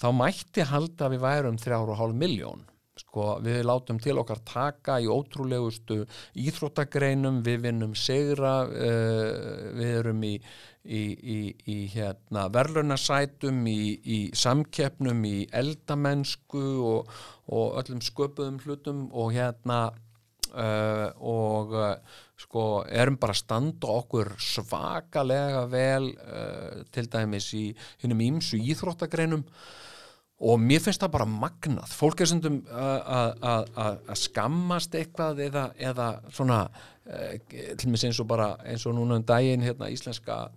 þá mætti halda við værum 3,5 miljón sko við látum til okkar taka í ótrúlegustu íþróttagreinum, við vinnum segra, við erum í í, í, í hérna, verðlunarsætum, í, samkeppnum, í eldamennsku og, og öllum sköpuðum hlutum og hérna uh, og uh, sko erum bara að standa okkur svakalega vel uh, til dæmis í hennum ímsu íþróttagreinum og mér finnst það bara magnað. Fólk er sundum að skammast eitthvað eða, eða svona eins og bara eins og núna um daginn hérna íslenska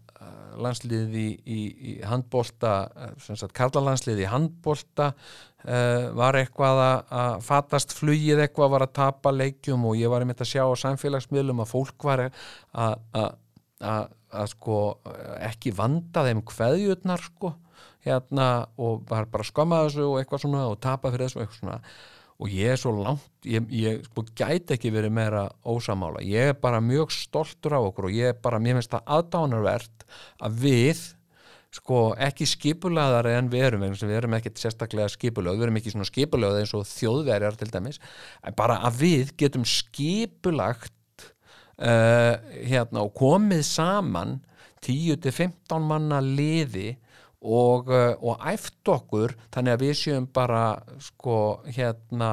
landsliðið í, í, sagt karlalandsliðið í handbolta uh, var eitthvað að, fatast flugið eitthvað var að tapa leikjum og ég var einmitt að sjá á samfélagsmiðlum að fólk var að, að, sko ekki vanda þeim kveðjurnar sko hérna og var bara að skamma þessu og eitthvað svona og tapa fyrir þessu og eitthvað svona. Og ég er svo langt, ég, ég sko gæti ekki verið meira ósamála ég er bara mjög stoltur af okkur og ég er bara, mér finnst það aðdánarvert að við sko ekki skipulaðar en við erum vegna sem við erum ekkert sérstaklega skipulöð við erum ekki svona skipulöð eins og þjóðverjar til dæmis, en bara að við getum skipulagt uh, hérna og komið saman 10-15 manna liði og, uh, og æft okkur þannig að við séum bara sko hérna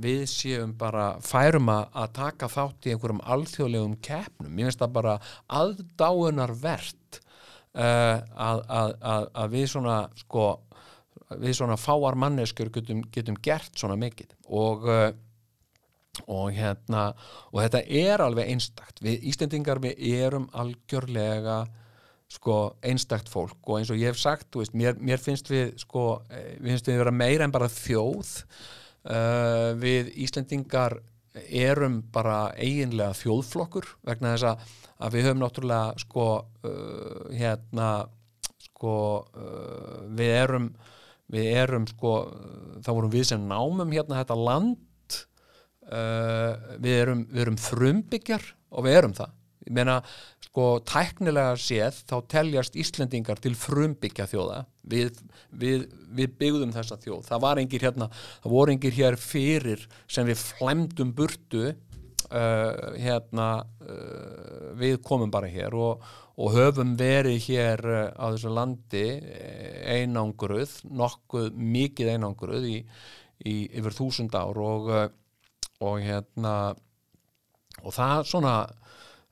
við séum bara færum að taka þátt í einhverjum alþjóðlegum keppnum, ég finnst það bara aðdáunar verðt uh, að, að, að, að við svona sko við svona fáar manneskjur getum, getum gert svona mikið. Og uh, og hérna og þetta er alveg einstakt. Við Íslendingar við erum algjörlega sko einstakt fólk. Og eins og ég hef sagt veist, mér, mér finnst við sko við finnst við vera meira en bara þjóð. Uh, við Íslendingar erum bara eiginlega þjóðflokkur vegna þess að, að við höfum náttúrulega sko uh, hérna sko uh, við erum við erum sko þá vorum við sem námum hérna þetta land. Við erum, erum frumbyggjar og við erum það ég meina sko tæknilega séð þá teljast Íslendingar til frumbyggja þjóða. Við, við, við byggðum þessa þjóð. Það var engir hérna, það voru engir hér fyrir sem við flemdum burtu uh, hérna uh, við komum bara hér og, og höfum verið hér uh, á þessu landi einangruð, nokkuð mikið einangruð í, í yfir þúsund ár og, og hérna og það svona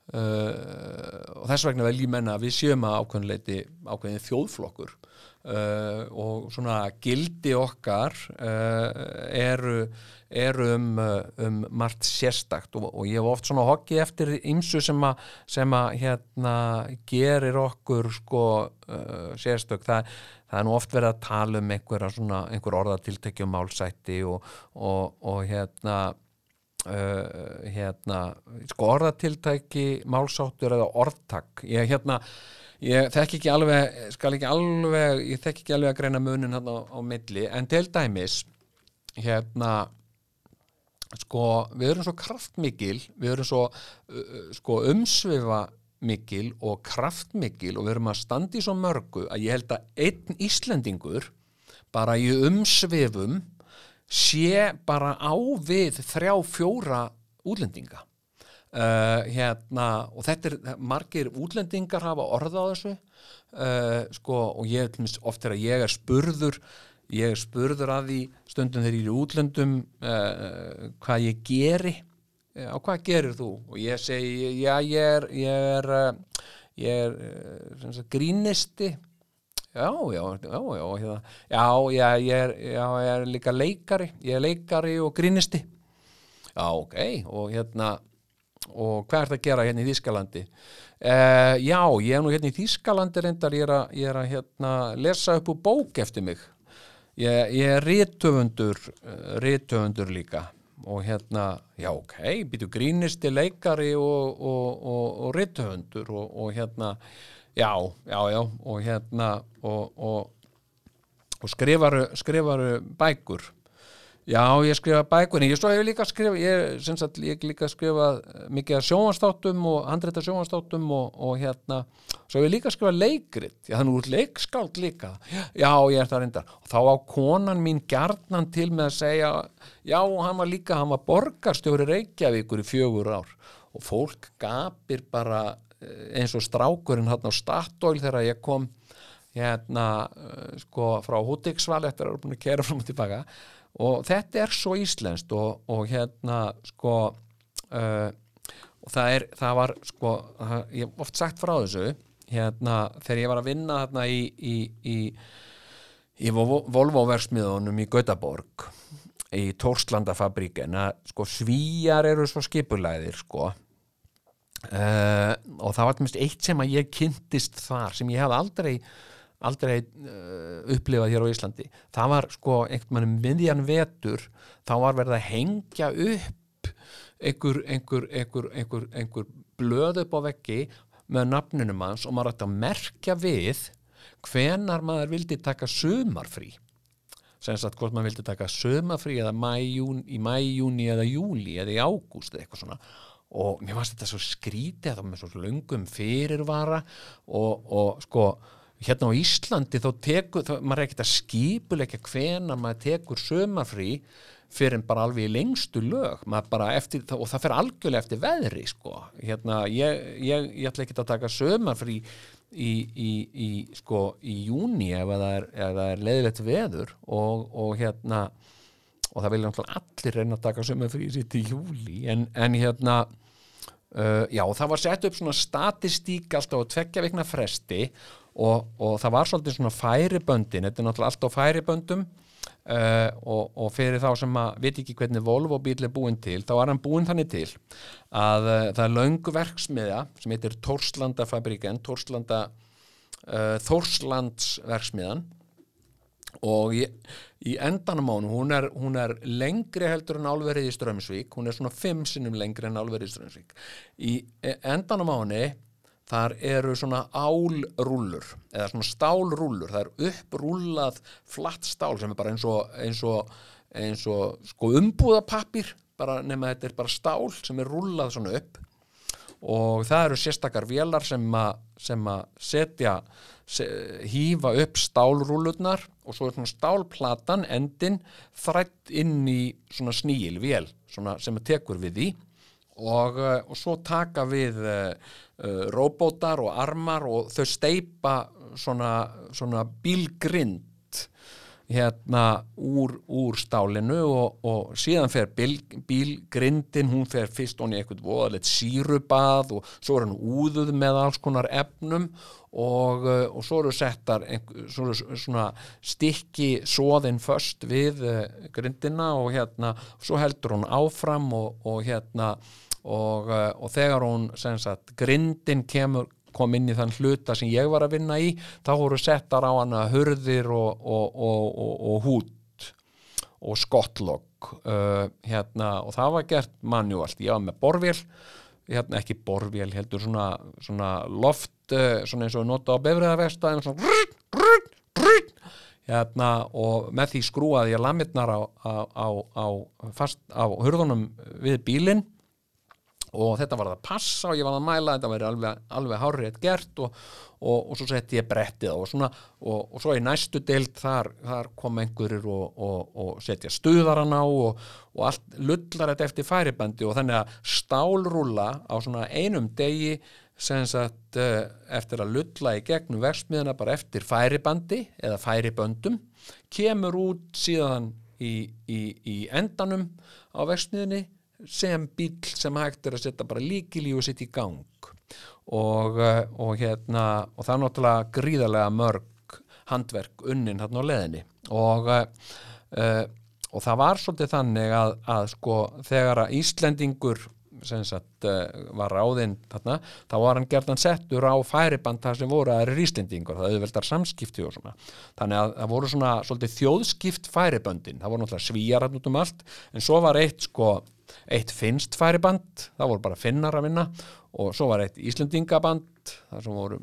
Uh, og þess vegna vel ég menna að við séum að ákveðinleiti ákveðin þjóðflokkur. Uh, og svona gildi okkar uh, eru, eru um, um margt sérstakt. Og, og ég hef oft svona hokki eftir ymsu sem að, sem að hérna gerir okkur sko sérstök. Það, það er nú oft verið að tala um einhver orðatiltekjum málsætti og, og, og hérna Uh, hérna sko orðatiltæki, málsáttur eða orðtak. Ég hérna ég þekk ekki alveg, skal ekki alveg ég þekk ekki alveg að greina munin hérna á, á milli, en til dæmis hérna sko, við erum svo kraftmikil við erum svo uh, sko umsvifa mikil og kraftmikil og við erum að standi svo mörgu að ég held að einn Íslendingur bara í umsvifum sé bara á við þrjá fjóra útlendinga. Uh, hérna og þetta er margir útlendingar hafa orða á þessu. Uh, sko og ég oft er að ég er spurður ég er spurður að því stundum þegar ég er útlendum uh, hvað ég geri. Á hvað gerir þú? Og ég segi já ég er ég er, ég er, er grínisti já, já, já, já, hérna. já, já, ég er, já, ég er líka leikari, ég er leikari og grínisti. Já, ok, og hérna, og hvað er þetta að gera hérna í Þískalandi? Uh, já, ég er nú hérna í Þískalandi reyndar, ég er að, ég er að hérna, lesa upp úr bók eftir mig. Ég, ég er rítöfundur, uh, rítöfundur líka og hérna, já, ok, býtu grínisti, leikari og, og, og, og rítöfundur og hérna, Já, já, já og hérna og, og, og skrifaru, skrifaru bækur. Já, ég skrifa bækur en ég hefur líka skrifa ég, sagt, ég líka skrifa mikið af sjónvastáttum og handreita sjónvastáttum og, og hérna, svo hefur líka skrifa leikrit, já þannig úr leikskáld líka, já ég er það reyndar. Og þá á konan mín gjarnan til með að segja, já hann var líka hann var borgarstjóri Reykjavíkur í fjögur ár. Og fólk gapir bara eins og strákurinn hérna á Statoil þegar ég kom hérna sko frá Hútiksval eftir að vera búin að kera fram og tilbaka. Og þetta er svo íslenskt og, og hérna sko uh, og það er, það var sko, það, ég hef oft sagt frá þessu hérna þegar ég var að vinna hérna í í, í, í Volvo-versmiðunum í Götaborg í Tórslandafabrík en að sko svíjar eru svo skipulæðir sko uh, og það var mest eitt sem að ég kynntist þar sem ég hef aldrei aldrei uh, upplifað hér á Íslandi. Það var sko einhvern mann miðjan vetur þá var verið að hengja upp einhver, einhver, einhver, einhver, blöð upp á veggi með nafnunum hans og maður ætti að merkja við hvenar maður vildi taka sumarfrí. Sem sagt hvort maður vildi taka sumarfrí eða mæ, jún, í mæ, júni eða júli eða í ágúst eða eitthvað svona og mér fannst þetta svo skrítið var með svo löngum fyrirvara og, og sko hérna á Íslandi þá tekur, þá, maður er ekkert að skipuleika hvena maður tekur sömarfrí fyrir en bara alveg í lengstu lög eftir, og það fer algjörlega eftir veðri sko. hérna, ég, ég, ég ætla ekki að taka sömarfrí í, í, í, sko, í júni ef það er, er leðilegt veður og, og hérna og það vilja allir reyna að taka sömarfrí sitt í júli en, en hérna uh, já það var sett upp svona statistík alltaf á tveggja vikna fresti og, og það var svolítið svona færiböndin, þetta er náttúrulega allt á færiböndum uh, og, og fyrir þá sem að veit ekki hvernig Volvo bíl er búin til, þá er hann búin þannig til að uh, það er laungverksmiðja sem heitir Tórslandafabriken Tórslanda uh, Þórslandsverksmiðan og í, í endanum ánum hún er, hún er lengri heldur en álverið í Strömsvík, hún er svona fimm sinnum lengri en álverið í Strömsvík í endanum áni þar eru svona álrúllur eða svona stálrúllur það er upprúllað flatt stál sem er bara eins og, eins og, eins og sko umbúðapappir nema þetta er bara stál sem er rúllað svona upp. Og það eru sérstakar vélar sem að, setja se, hýfa upp stálrúllurnar og svo er svona stálplatan endin þrætt inn í svona sníil vél svona sem að tekur við því og, eh, og svo taka við uh, róbótar og armar og þau steipa svona, svona bílgrind hérna úr, úr stálinu og, og síðan fer bíl, bílgrindin, hún fer fyrst onni eitthvað voðalegt sírubað og svo er hann úðuð með alls konar efnum og, og svo eru settar svo eru svona stikki svoðinn först við grindina og hérna svo heldur hún áfram og, og hérna og, og þegar hún sagt, grindin kemur kom inn í þann hluta sem ég var að vinna í þá voru settar á hana hurðir og, og, og hút og skottlokk uh, hérna, og það var gert manuált, ég var með borvél hérna, ekki borvél, heldur svona, svona loft, uh, svona eins og nota á befriðarvesta hérna, og með því skrúaði ég lamirnar á, á, á, á hurðunum við bílinn og þetta var að passa og ég var að mæla þetta var alveg, alveg hárið gert og, og, og svo sett ég brettið og, svona, og svo í næstu deild þar, þar kom einhverjur og setja stuðaran á og allt lullar þetta eftir færibandi og þannig að stálrúla á svona einum degi sagt eh, eftir að lulla í gegnum versmiðuna bara eftir færibandi eða færiböndum kemur út síðan í, í, í endanum á versmiðunni sem bíl sem hægt er að setja bara líkili og setja í gang. Og, eh, og hérna og það er náttúrulega gríðarlega mörg handverk unnin hérna á leðinni og uh, og það var svolítið þannig að, að sko þegar að Íslendingur sem sagt uh, var ráðinn þarna, þá var hann gerðan settur á færiband þar sem voru aðri Íslendingur það auðveldar samskipti og svona. Þannig að það voru svona svolítið þjóðskipt færiböndin, það voru náttúrulega svíjar hann út um allt en svo var eitt sko eitt finnst færiband, það voru bara finnar að vinna. Og svo var eitt Íslendingaband þar sem voru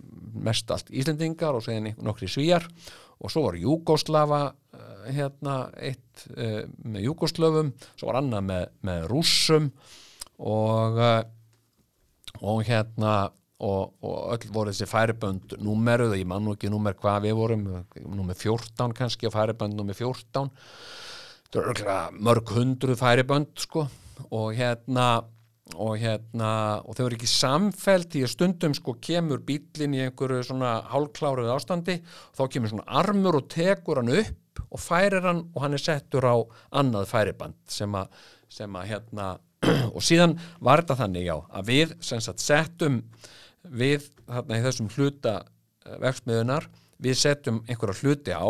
mest allt Íslendingar og segja nokkri svíjar og svo voru Júgóslafa eh, hérna eitt uh, með Júgóslöfum svo var annað með, með rússum. Og uh, og hérna og, og öll voru þessi færibönd númeruð, ég man nú ekki númer hvað við vorum númer 14 kannski færibönd númer 14 það eru mörg hundru færibönd sko og hérna og hérna og þau eru ekki samfelt því að stundum sko kemur bílinn í einhverju svona hálkláruð ástandi og þá kemur svona armur og tekur hann upp og færir hann og hann er settur á annað færiband sem að, sem að hérna og síðan var þetta þannig já að við sem sagt settum við þarna í þessum hluta eh, verksmiðunar við settum einhverja hluti á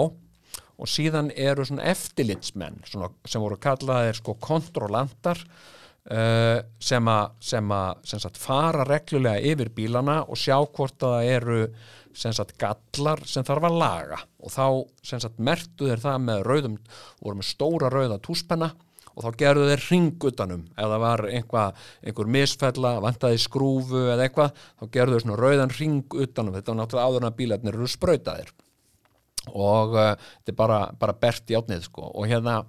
og síðan eru svona eftirlitsmenn svona, sem voru kallaðir sko kontrolantar uh, að sem að fara reglulega yfir bílana og sjá hvort að það eru sem sagt, gallar sem þarf að laga. Og þá mertu þeir það með rauðum, voru með stóra rauða túspenna og þá gerðu þeir ring utanum ef það var einhver misfella vantaði skrúfu eða eitthvað þá gerðu þeir svona rauðan ring utanum þetta var náttúrulega áður en að bílarnir eru sprautaðir og uh, þetta er bara, bara bert í átnið sko. Og hérna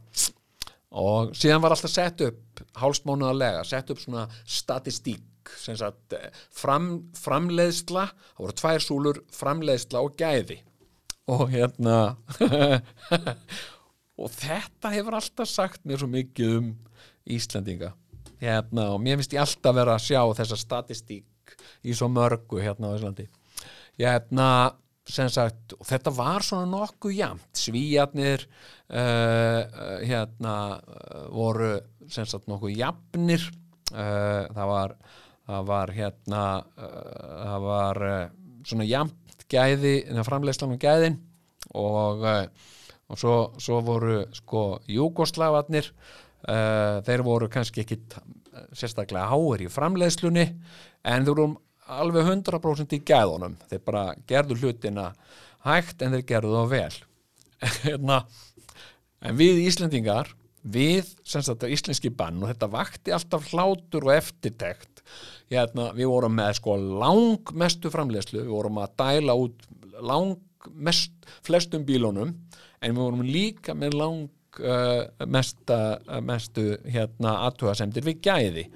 og síðan var alltaf sett upp hálsmánuðarlega, sett upp svona statistík sem sagt eh, fram, framleiðsla, það voru tvær súlur framleiðsla og gæði. Og hérna og þetta hefur alltaf sagt mér svo mikið um Íslandinga hérna, og mér finnst ég alltaf vera að sjá þessa statistík í svo mörgu hérna á Íslandi. Hérna, sagt þetta var svona nokkuð jamt svíjarnir uh, uh, hérna uh, voru sagt nokkuð jafnir. Uh, það var það var hérna uh, það var svona jamt gæði, framleiðslan og gæðin. Og og svo, svo voru sko júgoslavarnir þeir voru kannski ekki sérstaklega háir í framleiðslunni en þeir voru alveg 100% í gæðunum. Þeir bara gerðu hlutina hægt en þeir gerðu þá vel. Hérna en við Íslendingar við sagt íslenski bann og þetta vakti alltaf hlátur og eftirtekt. Hérna, við vorum með sko langmestu framleiðslu. Við vorum að dæla út langmest flestum bílunum en við vorum líka með lang uh, mesta, uh, mestu hérna aðtugasemdir við gæði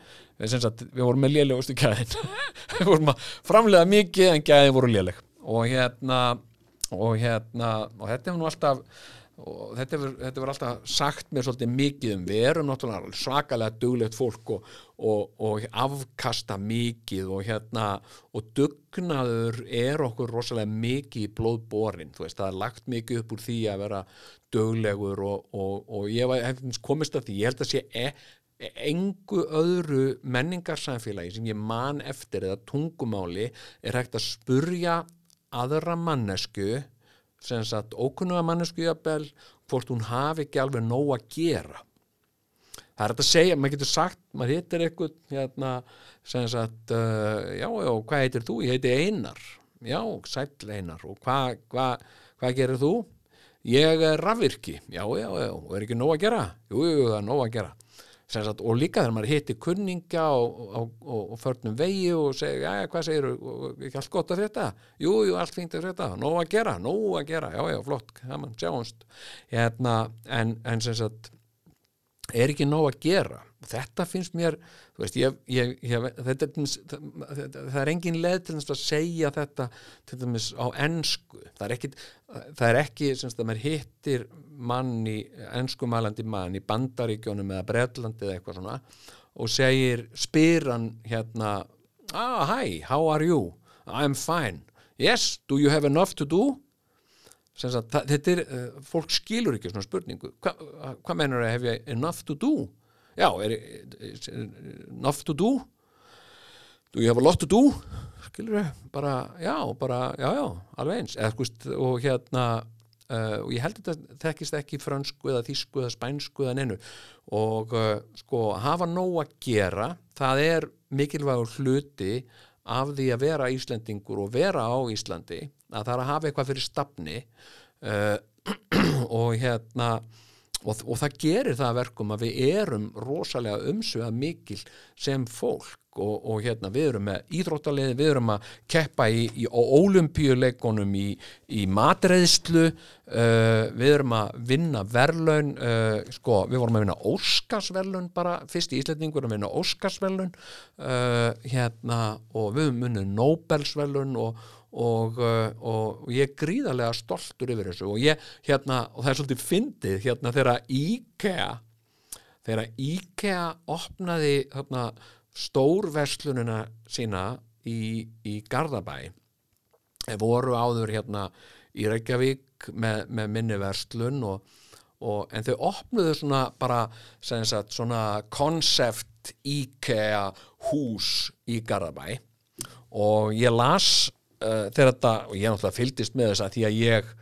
sagt, við vorum með lélegustu gæðin. Við vorum að framlega mikið en gæði voru léleg. Og hérna og hérna og þetta hefur nú alltaf þetta hefur alltaf sagt mér svolítið mikið um við erum náttúrulega svakalega duglegt fólk og, og, og afkasta mikið og hérna og dugnaður er okkur rosalega mikið í blóðborin. Veist það er lagt mikið upp úr því að vera duglegur og, og ég hef komist að því, ég held að sé e, engu öðru menningarsamfélagi sem ég man eftir eða tungumáli er hægt að spurja aðra mannesku sem sagt ókunnuga mannesku jafnvel hvort hún hafi ekki alveg nóg að gera það er þetta að segja, maður getur sagt maður hittir eitthvað hérna, sem sagt, uh, já, já, hvað heitir þú? Ég heiti Einar já, sæll Einar og hvað hva, hva gerir þú? Ég er rafvirki, já, já, já og er ekki nóg að gera? Jú, jú, það er nóg að gera Sagt, og líka þegar maður hittir kunninga og, förnum vegi og segir, já, hvað segir þú, ekki allt gott að þetta? Jú, jú, allt fínt að þetta, nóg að gera, nóg að gera, já, já, flott, það mann, sjáumst. Hérna, en, en sem sagt, er ekki nóg að gera. Þetta finnst mér, veist, ég, ég, ég þetta, það, það er engin leð til að segja þetta til dæmis á ennsku. Það er ekki, það er ekki, sem sagt, að maður hittir mann í ennskumælandi mann í bandaríkjónum eða Breitlandi eða eitthvað svona og segir, spyr hann hérna, ah, hi, how are you? I'm fine. Yes, do you have enough to do? Sagt, þetta er, uh, fólk skilur ekki svona spurningu. Hvað hva meinar það, hef ég enough to do? Já, er, enough to do? Do you have a lot to do? Skilur þau, bara, já, bara, já, já, alveg eins. Eða, skust, og hérna, Uh, og ég held þetta þekkist ekki fransku eða þísku eða spænsku eða neinu og uh, sko hafa nóg að gera, það er mikilvægur hluti af því að vera Íslendingur og vera á Íslandi að það er að hafa eitthvað fyrir stafni uh, og hérna og, og það gerir það verkum að við erum rosalega umsveða mikil sem fólk og, og hérna við erum með íþróttaliði, við erum að keppa í, í ólimpíuleikonum í, í matreðslu uh, við erum að vinna verlaun uh, sko, við vorum að vinna Óskarsverlaun bara, fyrst í Íslandingur að vinna Óskarsverlaun uh, hérna og við vunnið Nobelsverlaun og Og, og, og ég er gríðarlega stoltur yfir þessu og ég, hérna, og það er svolítið fyndið, hérna, þegar IKEA þegar IKEA opnaði, hérna, stórverslununa sína í, í Garðabæ. Voru áður hérna í Reykjavík með, með minni verslun og, og, en þau opnuðu svona bara sagt, svona konsept IKEA hús í Garðabæ. Og ég las uh, þegar þetta, og ég náttúrulega fyldist með þess að því að ég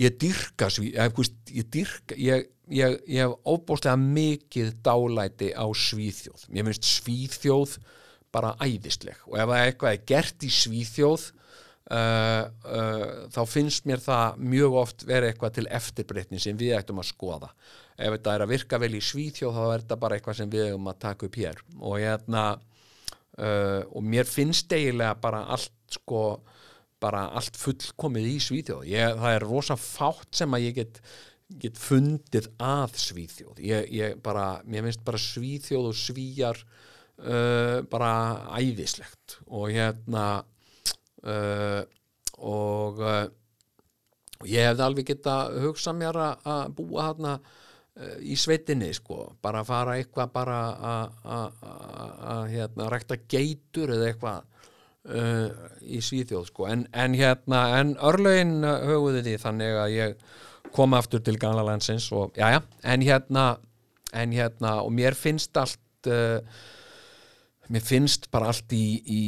ég dyrka ég, ég dyrka, ég ég, ég hef óbúslega mikið dálæti á Svíþjóð. Mér finnst Svíþjóð bara æðisleg. Og ef eitthvað er gert í Svíþjóð uh, uh, þá finnst mér það mjög oft verið eitthvað til eftirbreytni sem við ættum að skoða. Ef þetta er að virka vel í Svíþjóð þá er þetta bara eitthvað sem við eigum að taka upp hér. Og hérna uh, og mér finnst eiginlega bara allt sko bara allt fullkomið í Svíþjóð. Ég, það er rosa fátt sem að ég get, get fundið að Svíþjóð. Ég, ég bara, mér finnst bara Svíþjóð og Svíjar uh, bara æðislegt. Og hérna uh, og uh, ég hefði alveg geta hugsað mér að búa hérna í sveitinni sko, bara fara eitthvað bara að hérna rækta geitur eða eitthvað uh, í Svíþjóð sko. en, en hérna, en örlögin uh, höfuði því þannig að ég kom aftur til gamla landsins og jájá, en hérna en hérna, og mér finnst allt uh, mér finnst bara allt í, í,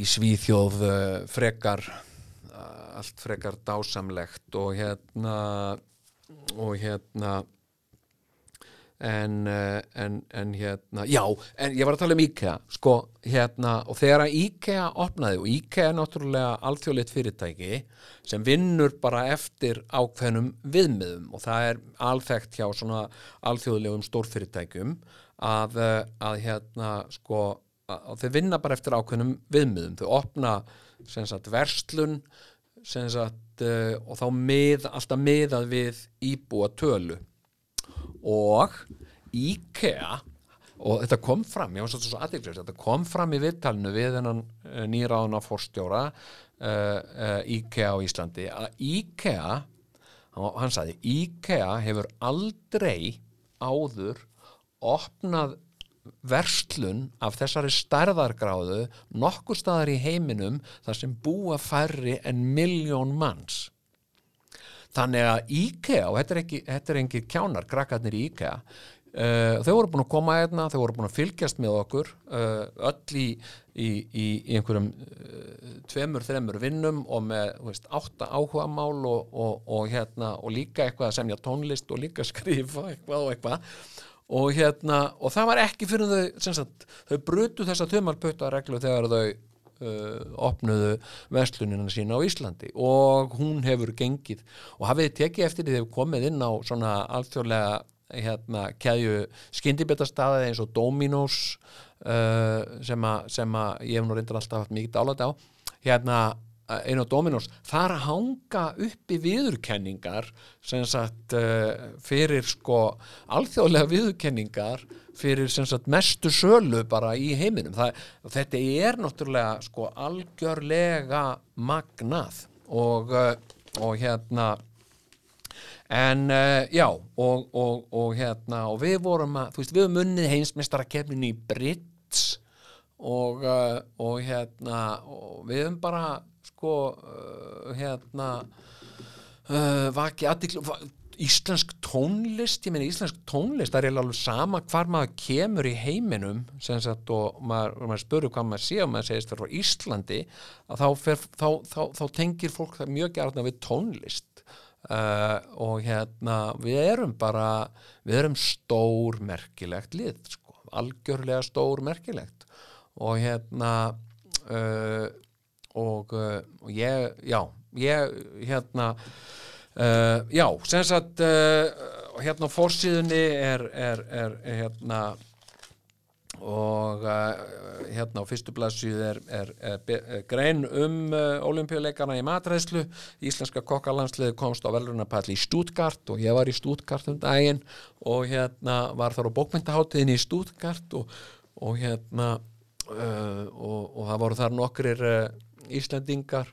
í Svíþjóð uh, frekar uh, allt frekar dásamlegt og hérna og hérna en, uh, en, en hérna já, en ég var að tala um IKEA sko, hérna, og þegar að IKEA opnaði og IKEA er náttúrulega alþjóðleitt fyrirtæki sem vinnur bara eftir ákveðnum viðmiðum og það er alþekkt hjá svona alþjóðlegum stórfyrirtækjum að, uh, að hérna sko, að, þau vinna bara eftir ákveðnum viðmiðum, þau opna sem sagt verslun sem sagt, uh, og þá mið, alltaf miðað við íbúa tölu og IKEA og þetta kom fram, ég var svolítið svo aðeinslega þetta kom fram í viðtalinu við hennan nýráðuna fórstjóra uh, uh, IKEA á Íslandi. Að IKEA hann sagði, IKEA hefur aldrei áður opnað verslun af þessari stærðargráðu nokkur staðar í heiminum þar sem búa færri en miljón manns þannig að IKEA, og þetta er ekki, þetta er engir kjánar, krakkarnir í IKEA uh, þau voru búin að koma hérna þau voru búin að fylgjast með okkur uh, öll í, í, í, einhverjum uh, tveimur, þreimur vinnum og með veist, átta áhuga mál og, og, og, hérna, og líka eitthvað að semja tónlist og líka skrifa eitthvað og eitthvað. Og hérna, það var ekki fyrir þau sagt, þau brutu þessa tömarputta reglu þegar þau uh, opnuðu verslunina sína á Íslandi og hún hefur gengið og hafið tekið eftir því þau komið inn á svona alþjóðlega hérna keðju skyndibetastaði eins og Dominos uh, sem að ég hef nú reyndar alltaf haft mikið dálæti á. Hérna einu á Dominos, þar hanga uppi viðurkenningar sem sagt uh, fyrir sko alþjóðlega viðurkenningar fyrir sem sagt mestu sölu bara í heiminum. Það, þetta er náttúrulega sko algjörlega magnað og, uh, og hérna en já og, og, og hérna og við vorum að, þú veist, við höfum unnið heimsmeistara kefnin í Brits og hérna og við höfum bara sko uh, hérna uh, vaki aðtiklu íslensk tónlist, ég meina íslensk tónlist það er alveg sama hvar maður kemur í heiminum sagt og maður, maður spurur hvað maður sé og maður segist fyrir Íslandi þá, fer, þá, þá, þá tengir fólk það mjög gærna við tónlist. Uh, og hérna við erum bara við erum stór merkilegt lið sko, algjörlega stór merkilegt og hérna uh, og, uh, og ég já, ég hérna uh, já, sem sagt uh, hérna á fórsíðunni er, er, er, hérna og uh, hérna á fyrstu blaðsíðu er, er, er, grein um uh, olimpíuleikana í matræðslu Íslenska kokkalandsliði komst á velrunapall í Stuttgart og ég var í Stuttgart um daginn og hérna var þar á bókmyndaháttiðin í Stuttgart og, og hérna uh, og, og það voru þar nokkrir Íslandingar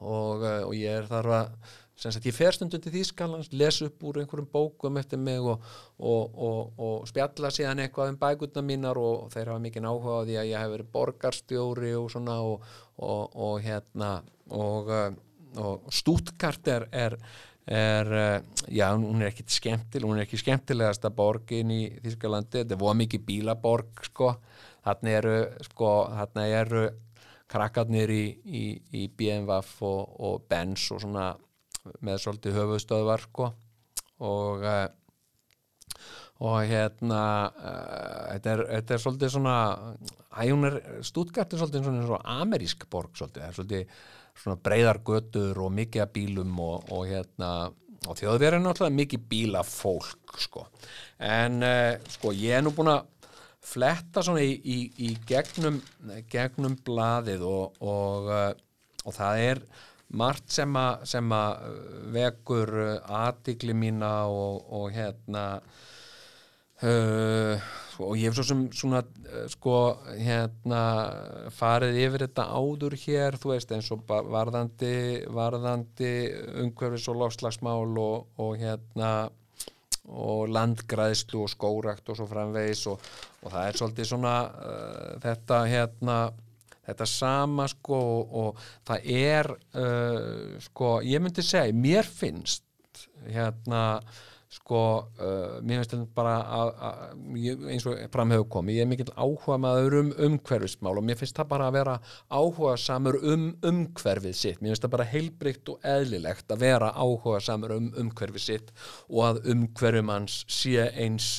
og, uh, og ég er þar að sagt ég fer stundum til Þýskalands les upp úr einhverjum bókum eftir mig og, og, og, og spjalla síðan eitthvað um bækurna mínar og þeir hafa mikið áhuga á því að ég hef verið borgarstjóri og svona og, hérna uh, og Stuttgart er, er, er uh, já, hún er ekkit skemmtil hún er ekki skemmtilegasta borgin í Þýskalandi, þetta er voða mikið bílaborg sko, þarna eru sko, þarna eru krakkarnir í, í, í BMW og, og Benz og svona með svolítið höfuðstöðvar sko. Og, uh, og hérna uh, þetta, er, þetta er svolítið svona æ, hún er, Stuttgart er svolítið svona, svona amerísk borg svolítið, það er svolítið svona breyðar götur og mikið af bílum og, og hérna og þjóðverið er náttúrulega mikið bílafólk sko, en uh, sko ég er nú búin að fletta svona í, í, í gegnum gegnum blaðið og, og, uh, og það er margt sem að, sem að vekur aðtikli mína og, og hérna uh, og ég hef svo sem svona sko hérna farið yfir þetta áður hér þú veist eins og varðandi varðandi umhverfis og lofslagsmál og hérna og landgræðslu og skórakt og svo framvegis og, og það er svolítið svona uh, þetta hérna þetta sama sko og, og það er uh, sko ég myndi segja, mér finnst hérna sko uh, mér finnst þetta bara að, að, eins og fram hefur komið, ég er mikill áhuga maður um umhverfismál og mér finnst það bara að vera áhuga samur um umhverfið sitt, mér finnst það bara heilbrygt og eðlilegt að vera áhuga samur um umhverfið sitt og að umhverfum hans sé eins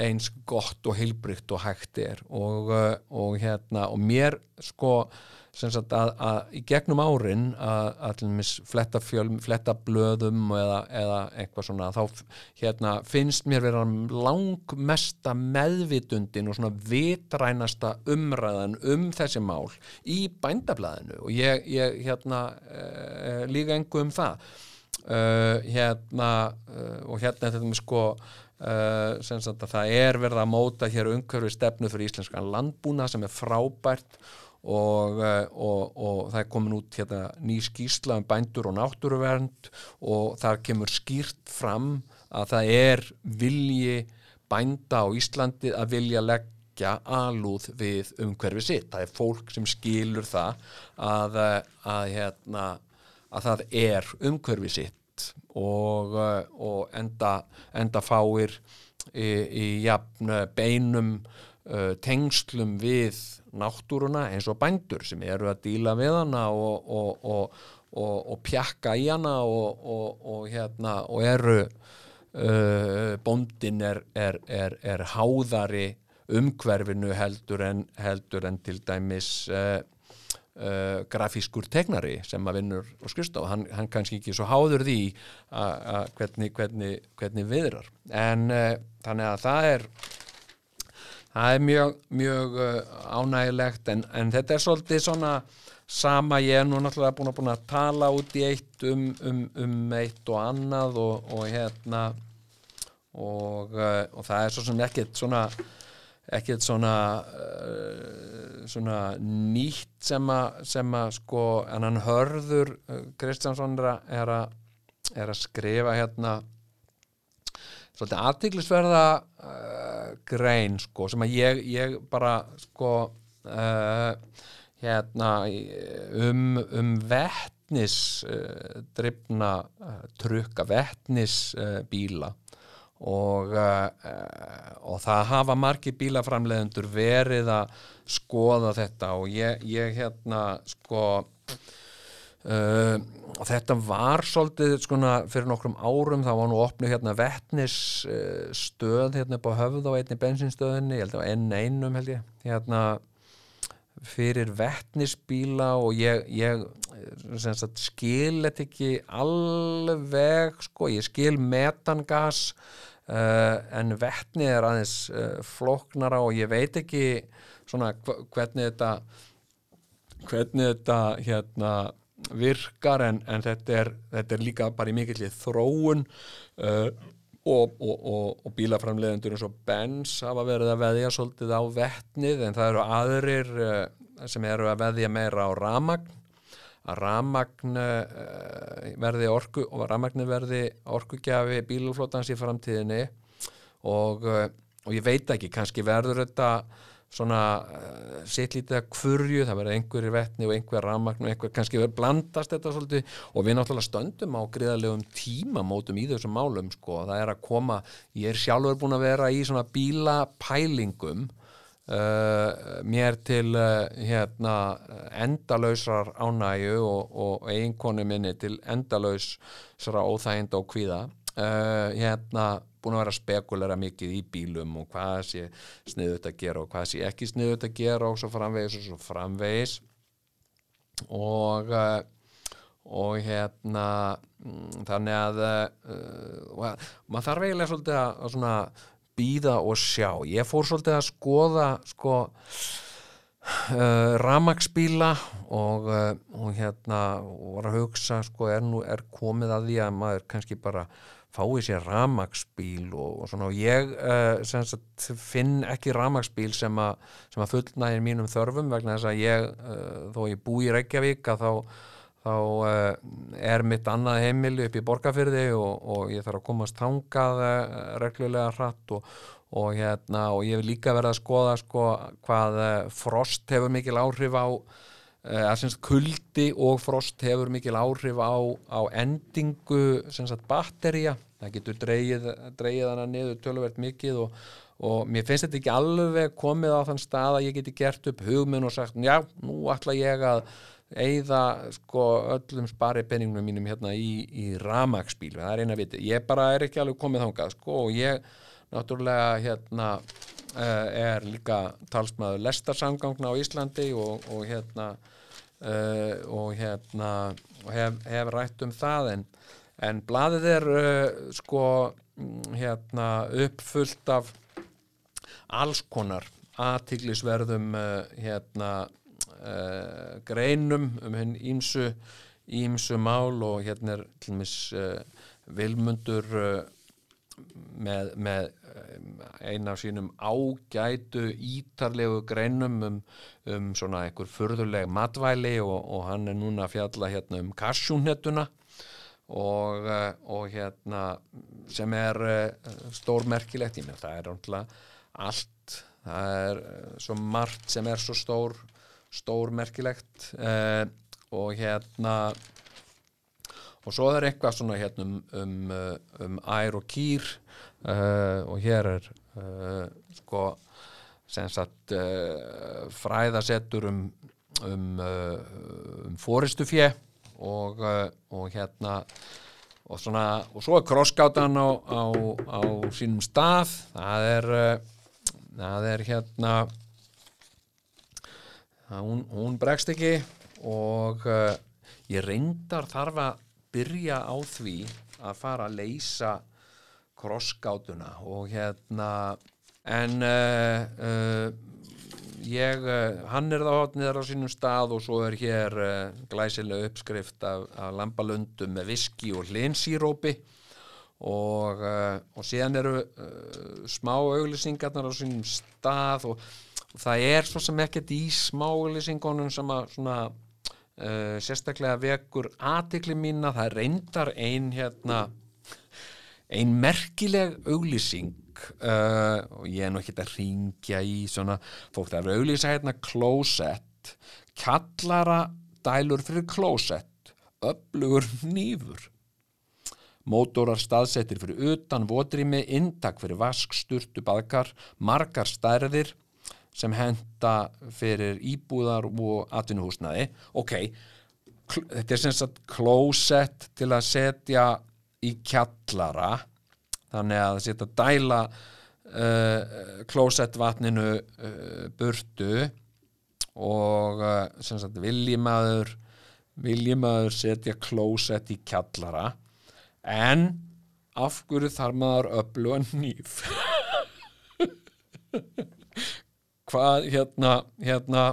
eins gott og heilbrygt og hægt er. Og, uh, og hérna og mér sko að, að í gegnum árin að, fletta fjöl, fletta blöðum eða, eða eitthvað svona þá hérna finnst mér vera langmesta meðvitundin og svona vitrænasta umræðan um þessi mál í bændablaðinu. Og ég, ég hérna uh, líka engu um það. Uh, hérna uh, og hérna þetta með sko uh, það er verið að móta hér umhverfi stefnu fyrir íslenskan landbúna sem er frábært og, uh, og, og það er komin út hérna, ný skýrsla um bændur og náttúruvernd og þar kemur skýrt fram að það er vilji bænda á Íslandi að vilja leggja alúð við umhverfi sitt. Það er fólk sem skilur það að, uh, að, hérna, að það er umhverfi sitt og, uh, og enda, enda fáir í, í jafn beinum uh, tengslum við náttúruna eins og bændur sem eru að díla við hana og, og, og, og, og pjakka í hana og, og, og, hérna, og eru uh, bóndin er, er, er, er háðari umhverfinu heldur en, heldur en til dæmis uh, uh, grafískur tegnari sem að vinnur og skrifstof, hann, hann kannski ekki svo háður því að hvernig, hvernig, hvernig viðrar. En uh, þannig að það er það er mjög, mjög uh, ánægilegt en, en þetta er svolítið svona sama. Ég er nú náttúrulega búin að, búin að tala út í eitt um, um, um eitt og annað og, og hérna og, uh, og það er svo sem ekkert svona ekkert svona uh, svona nýtt sem að sem að sko en hann hörður uh, Kristjánsson er að, er að skrifa hérna svolítið aðtiklisverða uh, grein sko sem að ég, ég bara sko uh, hérna um, um vettnis uh, uh, trukka vettnis uh, bíla og, og það hafa margir bílaframleðendur verið að skoða þetta og ég, ég hérna sko Uh, þetta var svolítið skona, fyrir nokkrum árum þá var nú opnu hérna vettnis uh, stöð hérna upp á höfð á einni bensinstöðinni, ég held að N1 held ég, hérna fyrir vettnisbíla og ég, ég sem sagt, skil þetta ekki alveg sko, ég skil metangas uh, en vettni er aðeins uh, flóknara og ég veit ekki svona hvernig þetta hvernig þetta hérna virkar en, en þetta, er, þetta er líka bara í mikillir þróun uh, og, og, og, og bílaframleiðendur eins og Benz hafa verið að veðja svolítið á vettnið en það eru aðrir uh, sem eru að veðja meira á ramagn að ramagn uh, verði orku og ramagn verði orkugjafi bíluflótans í framtíðinni. Uh, og ég veit ekki, kannski verður þetta svona uh, sitt lítið að kvurju, það verður einhverjir vettni og einhver rafmagn og einhver kannski verður blandast þetta svolítið. Og við náttúrulega stöndum á gríðarlegum tímamótum í þessum málum sko, það er að koma, ég er sjálfur búin að vera í svona bílapælingum uh, mér til uh, hérna endalausrar ánægju og, og eiginkonu minni til endalausra óþæginda og kvíða uh, hérna búin að vera spekulera mikið í bílum og hvað sé sniðut að gera og hvað sé ekki sniðut að gera og svo framvegis og svo framvegis. Og uh, og hérna mm, þannig að uh, maður þarf eiginlega svolítið að, að býða og sjá. Ég fór svolítið að skoða sko uh, ramagsbíla og, uh, og hérna var að hugsa sko er, nú, er komið að því að maður kannski bara fái sér ramagsbíl og, og svona. Og ég uh, sagt, finn ekki ramagsbíl sem, a, sem að fullnægir mínum þörfum vegna þess að ég uh, þó ég bú í Reykjavík að þá þá uh, er mitt annað heimili upp í borgarfyrði og, og ég þarf að komast þangað uh, reglulega hratt og, og, hérna, og ég vil líka verða að skoða sko, hvað uh, frost hefur mikil áhrif á að syns, kuldi og frost hefur mikil áhrif á, á endingu sagt, batterija það getur dreigið hana niður töluvert mikið og, og mér finnst þetta ekki alveg komið á þann stað að ég geti gert upp hugminn og sagt já, nú ætla ég að eigða sko öllum spari penningnum mínum hérna í, í ramagsbíl, það er eina viti ég bara er ekki alveg komið þángað sko og ég náttúrulega hérna uh, er líka talsmaður lestarsamgangna á Íslandi og, og hérna uh, og hérna og hef, hef rætt um það en, en blaðið er uh, sko hérna uppfullt af alls konar aðtiglisverðum hérna uh, greinum um henn ímsu ímsu mál og hérna er uh, vilmundur uh, með, með eina af sínum ágætu ítarlegu greinum um, um svona einhver furðuleg matvæli og, og hann er núna að fjalla hérna um kassjúnhetuna og, og hérna sem er stórmerkilegt, ég með það er allt, það er svo margt sem er svo stór stórmerkilegt eh, og hérna og svo er eitthvað svona hérna um, um, eh, um ær og kýr uh, og hér er uh, sko sagt uh, fræðasettur um um, um fóristufjö og, og hérna og svona og svo er krossgátan á, á, á sínum stað. Það er það er hérna hún, hún bregst ekki og uh, ég reyndar þarf að byrja á því að fara að leysa krossgátuna og hérna en uh, uh, ég, hann er þá hátniðar á sínum stað og svo er hér glæsilega uppskrift af, af lambalundum með viski og hlinsírópi og, og síðan eru smá auglýsingarnar á sínum stað og það er svo sem ekkert í smálisingunum sem að svona uh, sérstaklega vekur aðtikli mína, það reyndar ein hérna ein merkileg auglýsing uh, og ég er nú ekki að ringja í svona fólk, það er auglýsa hérna klósett kallara dælur fyrir klósett öflugur nýfur mótorar staðsettir fyrir utan votrými, intak fyrir vask, sturtu, baðkar margar stærðir sem henda fyrir íbúðar og atvinnuhúsnaði ok, þetta er sem sagt klósett til að setja í kjallara þannig að setja dæla uh, klósettvatninu uh, burtu og uh, sem sagt viljimaður viljimaður setja klósett í kjallara. En af hverju þarf maður öllu að nýf hvað hérna, hérna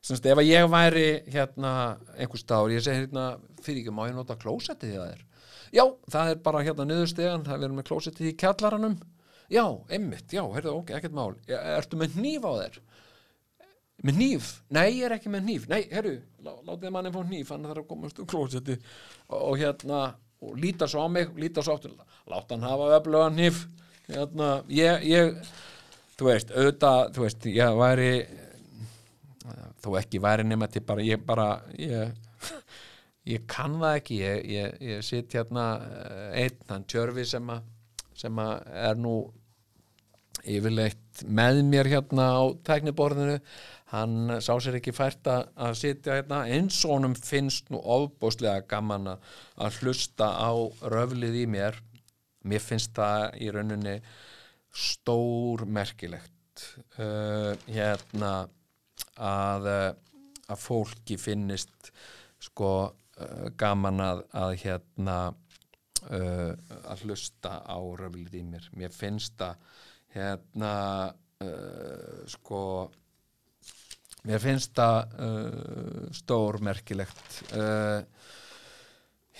semst ef að ég væri hérna einhver stáður, ég segi hérna fyrir ekki, má ég nota klósettið það er já, það er bara hérna niðurstegan það verður með klósettið í kjallaranum. Já, einmitt, já, heyrðu, ok, ekkert mál. Ertu með nýf á þér? Með nýf, nei, ég er ekki með nýf nei, heyrðu, látið manni fá nýf hann þarf að komast um klósettið og, og hérna, og lítar svo á mig lítar svo áttur, láta hann hafa öfluga nýf hérna, ég, ég þú veist, auðvitað, þú veist, ég væri þó ekki væri nema til bara, ég bara ég, ég kann það ekki. Ég, ég, ég sitt hérna eh, einn, hann Tjörfi sem að sem að er nú yfirleitt með mér hérna á tækniborðinu. Hann sá sér ekki fært að, sitja hérna. Eins og honum finnst nú ofbóslega gaman að hlusta á röflið í mér. Mér finnst það í rauninni stór merkilegt uh, hérna að, uh, að fólki finnist sko uh, gaman að, að hérna uh, að hlusta á röflið í mér. Mér finnst það hérna sko mér finnst það stór merkilegt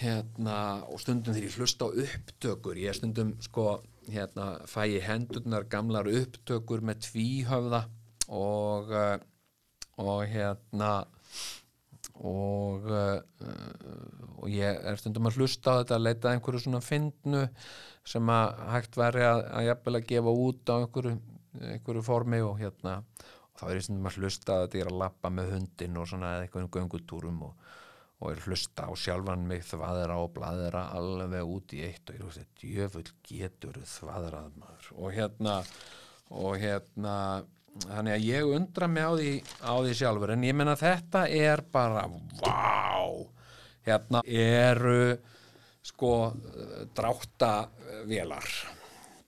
hérna og stundum þegar ég hlusta á upptökur ég stundum sko hérna fæ ég hendurnar gamlar upptökur með tvíhöfða og uh, og hérna og uh, og ég er stundum að hlusta á þetta að leita einhverju svona fyndnu sem að hægt væri að, að jafnvel að gefa út á einhverju, einhverju formi og hérna og þá er ég stundum að hlusta að þetta er að lappa með hundin og svona eða einhverjum göngutúrum og, og er hlusta á sjálfan mig þvaðra og bladra alveg út í eitt og ég að djöfull getur þvaðrað maður. Og hérna og hérna þannig að ég undra mig á því, á því sjálfur. En ég menna þetta er bara vá! Hérna eru sko dráttavélar.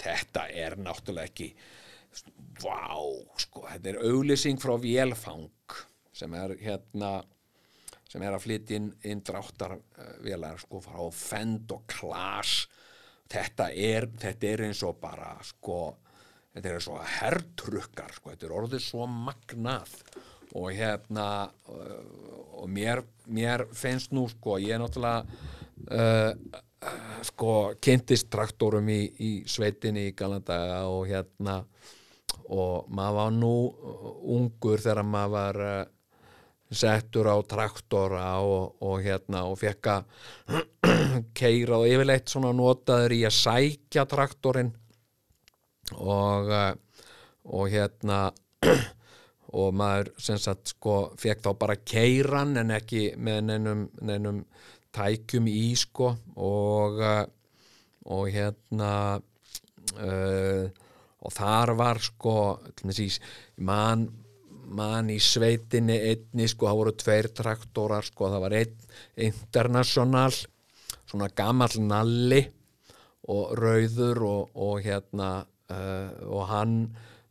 Þetta er náttúrulega ekki vá sko þetta er auglýsing frá vélfang sem er hérna sem er að flytja inn, inn dráttarvélar sko frá Fend og Klas. Þetta er, þetta er eins og bara sko þetta er eins og herrtrukkar sko, þetta er orðið svo magnað. Og hérna og mér, mér finnst nú sko, ég er náttúrulega uh, sko kynntist traktorum í, í sveitinni í Galanda og hérna og maður var nú ungur þegar maður var uh, settur á traktora og, og hérna og fekk að keira og yfirleitt svona notaður í að sækja traktorinn. Og uh, og hérna og maður sem sagt sko fekk þá bara keiran en ekki með neinum, neinum tækjum í sko. Og uh, og hérna uh, og þar var sko í, man, man í sveitinni einni sko, það voru tveir traktorar sko, það var einn international svona gamall nalli og rauður og, og hérna uh, og hann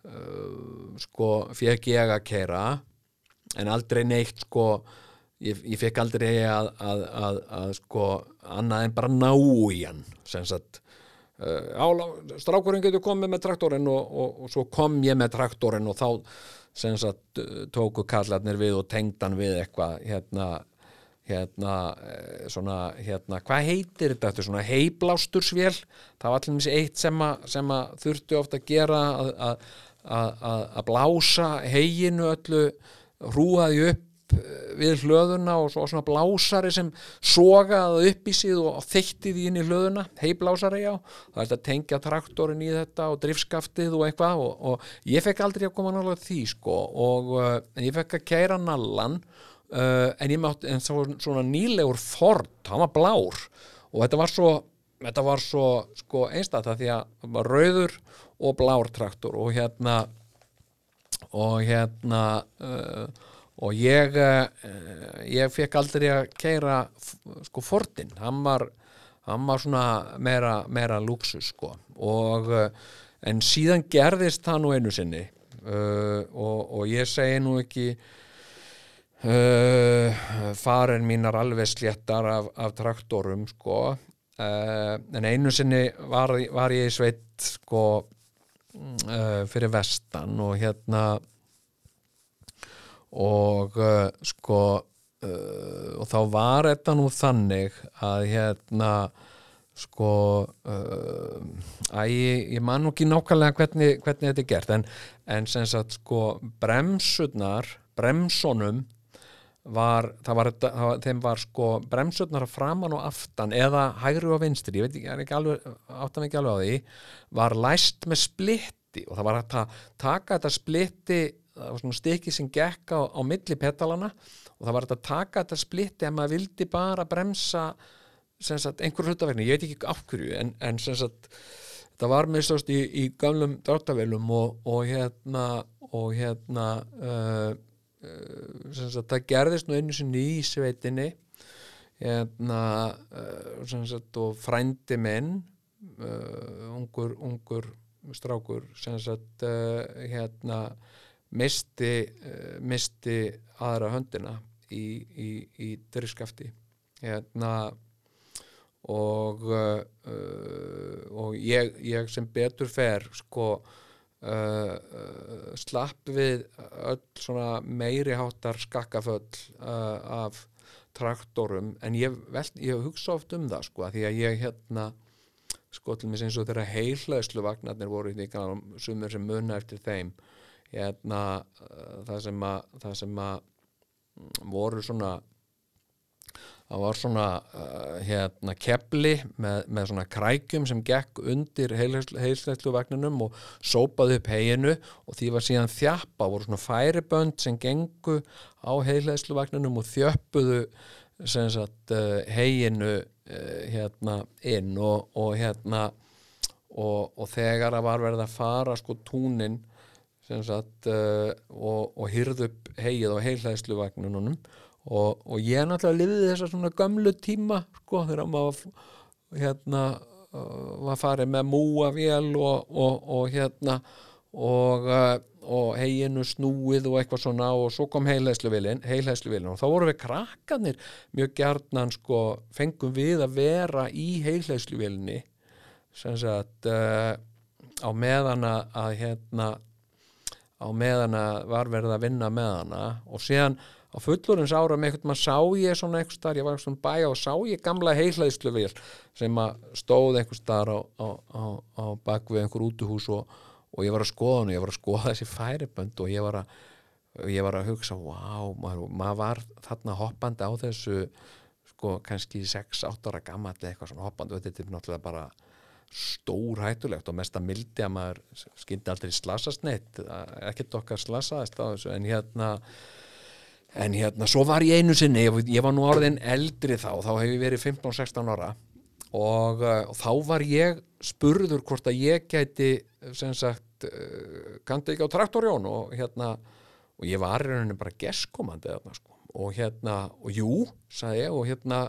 uh, sko fekk ég að keira en aldrei neitt sko ég, ég fekk aldrei að, að, að, að sko annað en bara ná í hann sem sagt strákurinn getur komið með traktorinn og, og, og svo kom ég með traktorinn og þá sagt tóku kallarnir við og tengdan við eitthvað hérna hérna, svona, hérna, hvað heitir þetta, þetta er svona heiblástursvél, það var allir eitt sem að, sem að þurftu ofta að gera að blása heginu öllu hrúaði upp við hlöðuna og svo svona blásari sem sogaði upp í síð og þeitti því inn í hlöðuna, heiblásari já. Það er að tengja traktorin í þetta og driftskaftið og eitthvað og, og ég fekk aldrei að koma nálega því sko. Og uh, ég fekk að keira nallan uh, en ég mátt en það var svona nýlegur Ford, hann var blár. Og þetta var svo þetta var svo sko einstætt að því að það var rauður og blár traktor og hérna og hérna uh, og ég uh, ég fekk aldrei að keira sko Fordin, hann var hann var svona meira, meira luxus sko. Og uh, en síðan gerðist það nú einu sinni uh, og, og ég segi nú ekki Uh, farin mínar alveg sléttar af, af traktorum sko. Uh, en einu sinni var, var ég í sveit sko uh, fyrir vestan og hérna og sko og þá var þetta nú þannig að hérna sko að ég, ég man nú ekki nákvæmlega hvernig, hvernig þetta er gert en, en sem sagt sko bremsurnar bremsonum var, það var, það var, þeim var sko bremsutnar að framan og aftan eða hægri og vinstri, ég veit ekki, ekki alveg, áttan ekki alveg á því, var læst með splitti og það var að taka þetta splitti, það var svona stykki sem gekk á, á milli petalana og það var að taka þetta splitti ef maður vildi bara bremsa sagt, einhver hlutavegni, ég veit ekki afhverju en, en sagt það var með stóst í, í gamlum dráttavelum og, og hérna og hérna uh, sagt, það gerðist nú einu sinni í sveitinni hérna, sagt, og frændi minn uh, ungur, ungur strákur uh, hérna misti, uh, misti aðra höndina í, í, í dyrskafti hérna og uh, og ég, ég sem betur fer sko uh, slapp við öll svona meiri háttar skakkaföll uh, af traktorum. En ég, velt, ég hugsa oft um það sko því að ég hérna sko til mér eins og þeirra heilhæðslu vagnarnir voru í því sumir sem munna eftir þeim hérna uh, það sem að það sem að mm, voru svona það var svona uh, hérna kepli með, með svona krækjum sem gekk undir heilsleitlu vagninum og sópaði upp heginu og því var síðan þjappa, voru svona færibönd sem gengu á heilsleitlu vagninum og þjöppuðu sagt uh, heginu hérna inn og, og hérna og, og þegar það var verið að fara sko túnin sagt uh, og, og hyrðu upp hegið á heilsleitlu vagninunum og, og ég náttúrulega liðið þessa svona gömlu tíma sko þegar maður hérna uh, var farið með múavél og, og, hérna og, og heginu snúið og eitthvað svona og svo kom heilhæsluvilin og þá vorum við krakkanir mjög gjarnan sko fengum við að vera í heilhæsluvilinni sem sagt uh, á meðana að hérna á meðana var verið að vinna með hana og síðan á fullorins ára með eitthvað maður sá ég svona eitthvað starf, ég var svona bæja og sá ég gamla heilhæðsluvél sem að stóð eitthvað starf á, á, á, á bakvið einhver útuhús og, og ég var að skoða hann og ég var að skoða þessi færibönd og ég var að, ég var að hugsa wow, maður, maður var þarna hoppandi á þessu sko kannski 6-8 ára gammal eitthvað svona hoppandi og þetta er náttúrulega bara stór hættulegt og mest að mildi að maður skyndi aldrei slasast neitt ekkert okkar slasaðist á þessu en hérna en hérna, svo var ég einu sinni ég, ég var nú orðin eldri þá þá hef ég verið 15-16 ára og, uh, og þá var ég spurður hvort að ég gæti sem sagt uh, kandi ekki á traktorjón og hérna og ég var í rauninni bara geskomandi sko. og hérna, og jú sagði ég, og hérna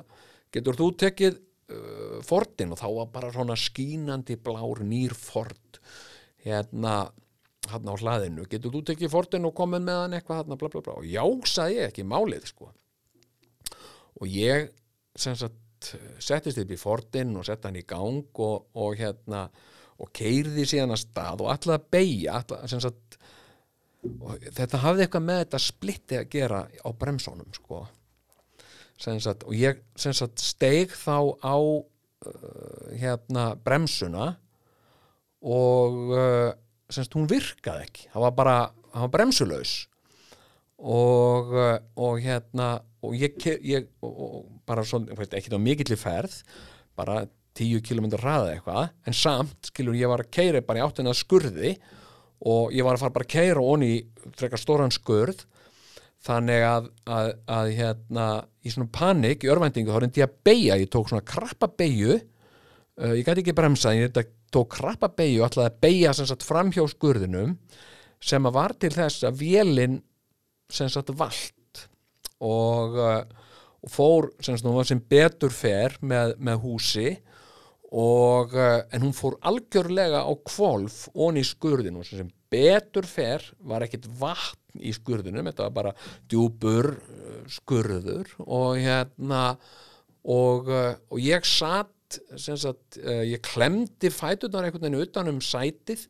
getur þú tekið uh, fortin og þá var bara svona skínandi blár nýr fort hérna hann á hlaðinu, getur þú tekið fortin og komið með hann eitthvað hann bla bla bla? Og já, sagði ég ekki málið sko. Og ég sem sagt settist upp í fortin og sett hann í gang og, og hérna og keirði síðan að stað og alltaf beigja sem sagt þetta hafði eitthvað með þetta splitti að gera á bremsónum sko sagt, og ég sagt steig þá á uh, hérna bremsuna og uh, semst hún virkaði ekki. Það var bara, það var bremsulös og, eh, og hérna og ég, ég og, og bara svona, ekki þá mikill í ferð bara tíu kilómetrar hraða eitthvað en samt, skilur, ég var að keira bara í áttina skurði og ég var að fara bara að keira onni frekar stóran skurð þannig að, að, að hérna, í svona panik, í örvendingu þá reyndi ég að beigja, ég tók svona krabba beigju uh, ég gæti ekki bremsa ég tók krabba beigju ætlaði að beigja sem fram hjá skurðinum sem að var til þess að vélinn sem sagt vald og, uh, og fór sem, sagt, sem betur fer með, með húsi og uh, en hún fór algjörlega á kvolf onni í skurðinu sem betur fer var ekkit vatn í skurðinum, þetta var bara djúbur uh, skurður og hérna og, og ég satt sagt, uh, ég klemdi fætunar einhvern veginn utan um sætið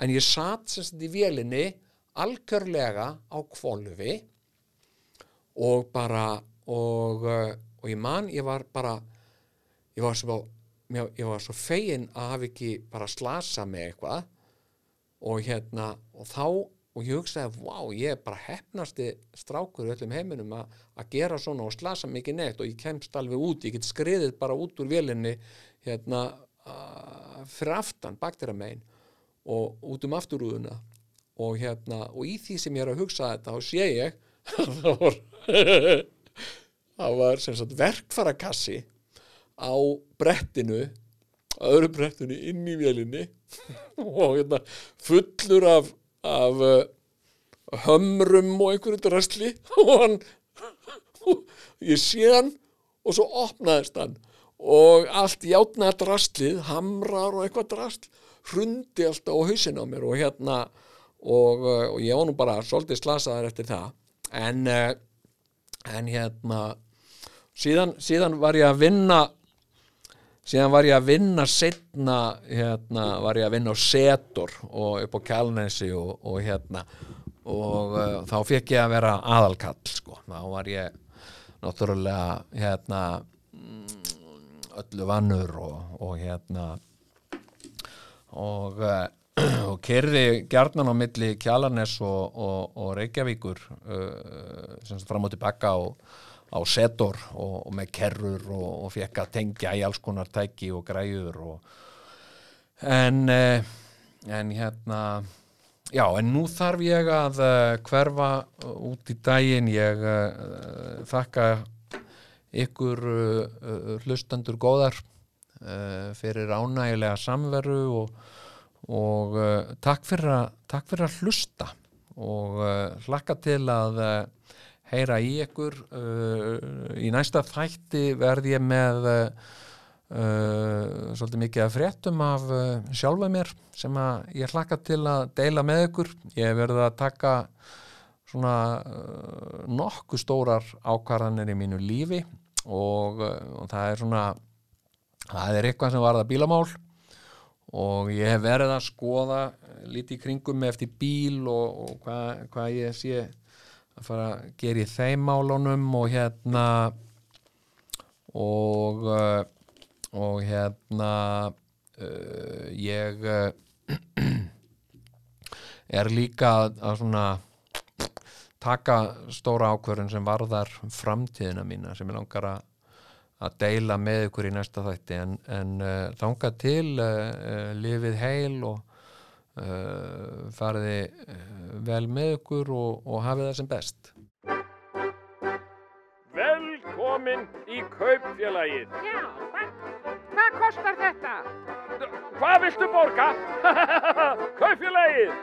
en ég satt sagt, í vélinni algjörlega á kvolvi og bara og, uh, og ég man ég var bara ég var svo, ég var svo fegin að hafa ekki bara slasa með eitthvað og hérna og þá og ég hugsaði, wow, ég er bara hefnasti strákur í öllum heiminum að gera svona og slasa mikið neitt. Og ég kemst alveg út, ég get skriðið bara út úr vélinni hérna fyrir aftan, baktir að megin og út um afturúðuna og hérna, og í því sem ég er að hugsa þetta, þá sé ég það var það var sagt verkfarakassi á brettinu öðru brettinu inn í vélinni og hérna fullur af af uh, hömrum og einhverju drastli og hann ég sé hann og svo opnaðist hann. Og allt játna drastlið, hamrar og eitthvað drastl hrundi alltaf á hausin á mér og hérna og, uh, og ég var nú bara svolítið slasaðar eftir það. En, uh, en hérna síðan, síðan var ég að vinna síðan var ég að vinna setna hérna var ég að vinna á Setor og upp á Kjálnesi og, og hérna og uh, þá fekk ég að vera aðalkall sko, þá var ég náttúrulega hérna mm, öllu vannur og, og hérna og, uh, og kerði gjarnan á milli Kjalarnes og, og, og Reykjavíkur uh, sem fram og tilbaka á, á setor og, og með kerrur og fekk að tengja í alls konar tæki og græður en uh, en hérna já en nú þarf ég að uh, hverfa út í daginn. Ég uh, þakka ykkur hlustendur góðar fyrir ánægilega samveru og, og takk, fyrir að, takk fyrir að hlusta og hlakka til að heyra í ykkur uh, í næsta þætti verð ég með uh, uh, svolítið mikið að fréttum af uh, sjálfa mér sem að ég hlakka til að deila með ykkur. Ég verið að taka svona uh, nokkuð stórar ákvarðanir í mínu lífi og, og það er svona það er eitthvað sem varða bílamál og ég hef verið að skoða lítið í kringum með eftir bíl og, og hvað hva ég sé að fara að gera í þeim málunum og hérna og uh, og hérna uh, ég uh, er líka að, svona taka stóra ákvörðun sem varðar framtíðina mína sem ég langar að að deila með ykkur í næsta þætti. En, en uh, þanga til lifið heil og fariði uh, vel með ykkur og, og hafið það sem best Velkomin í kaupfélagið. Já, hvað, hvað kostar þetta? Hvað viltu borga? kaupfélagið.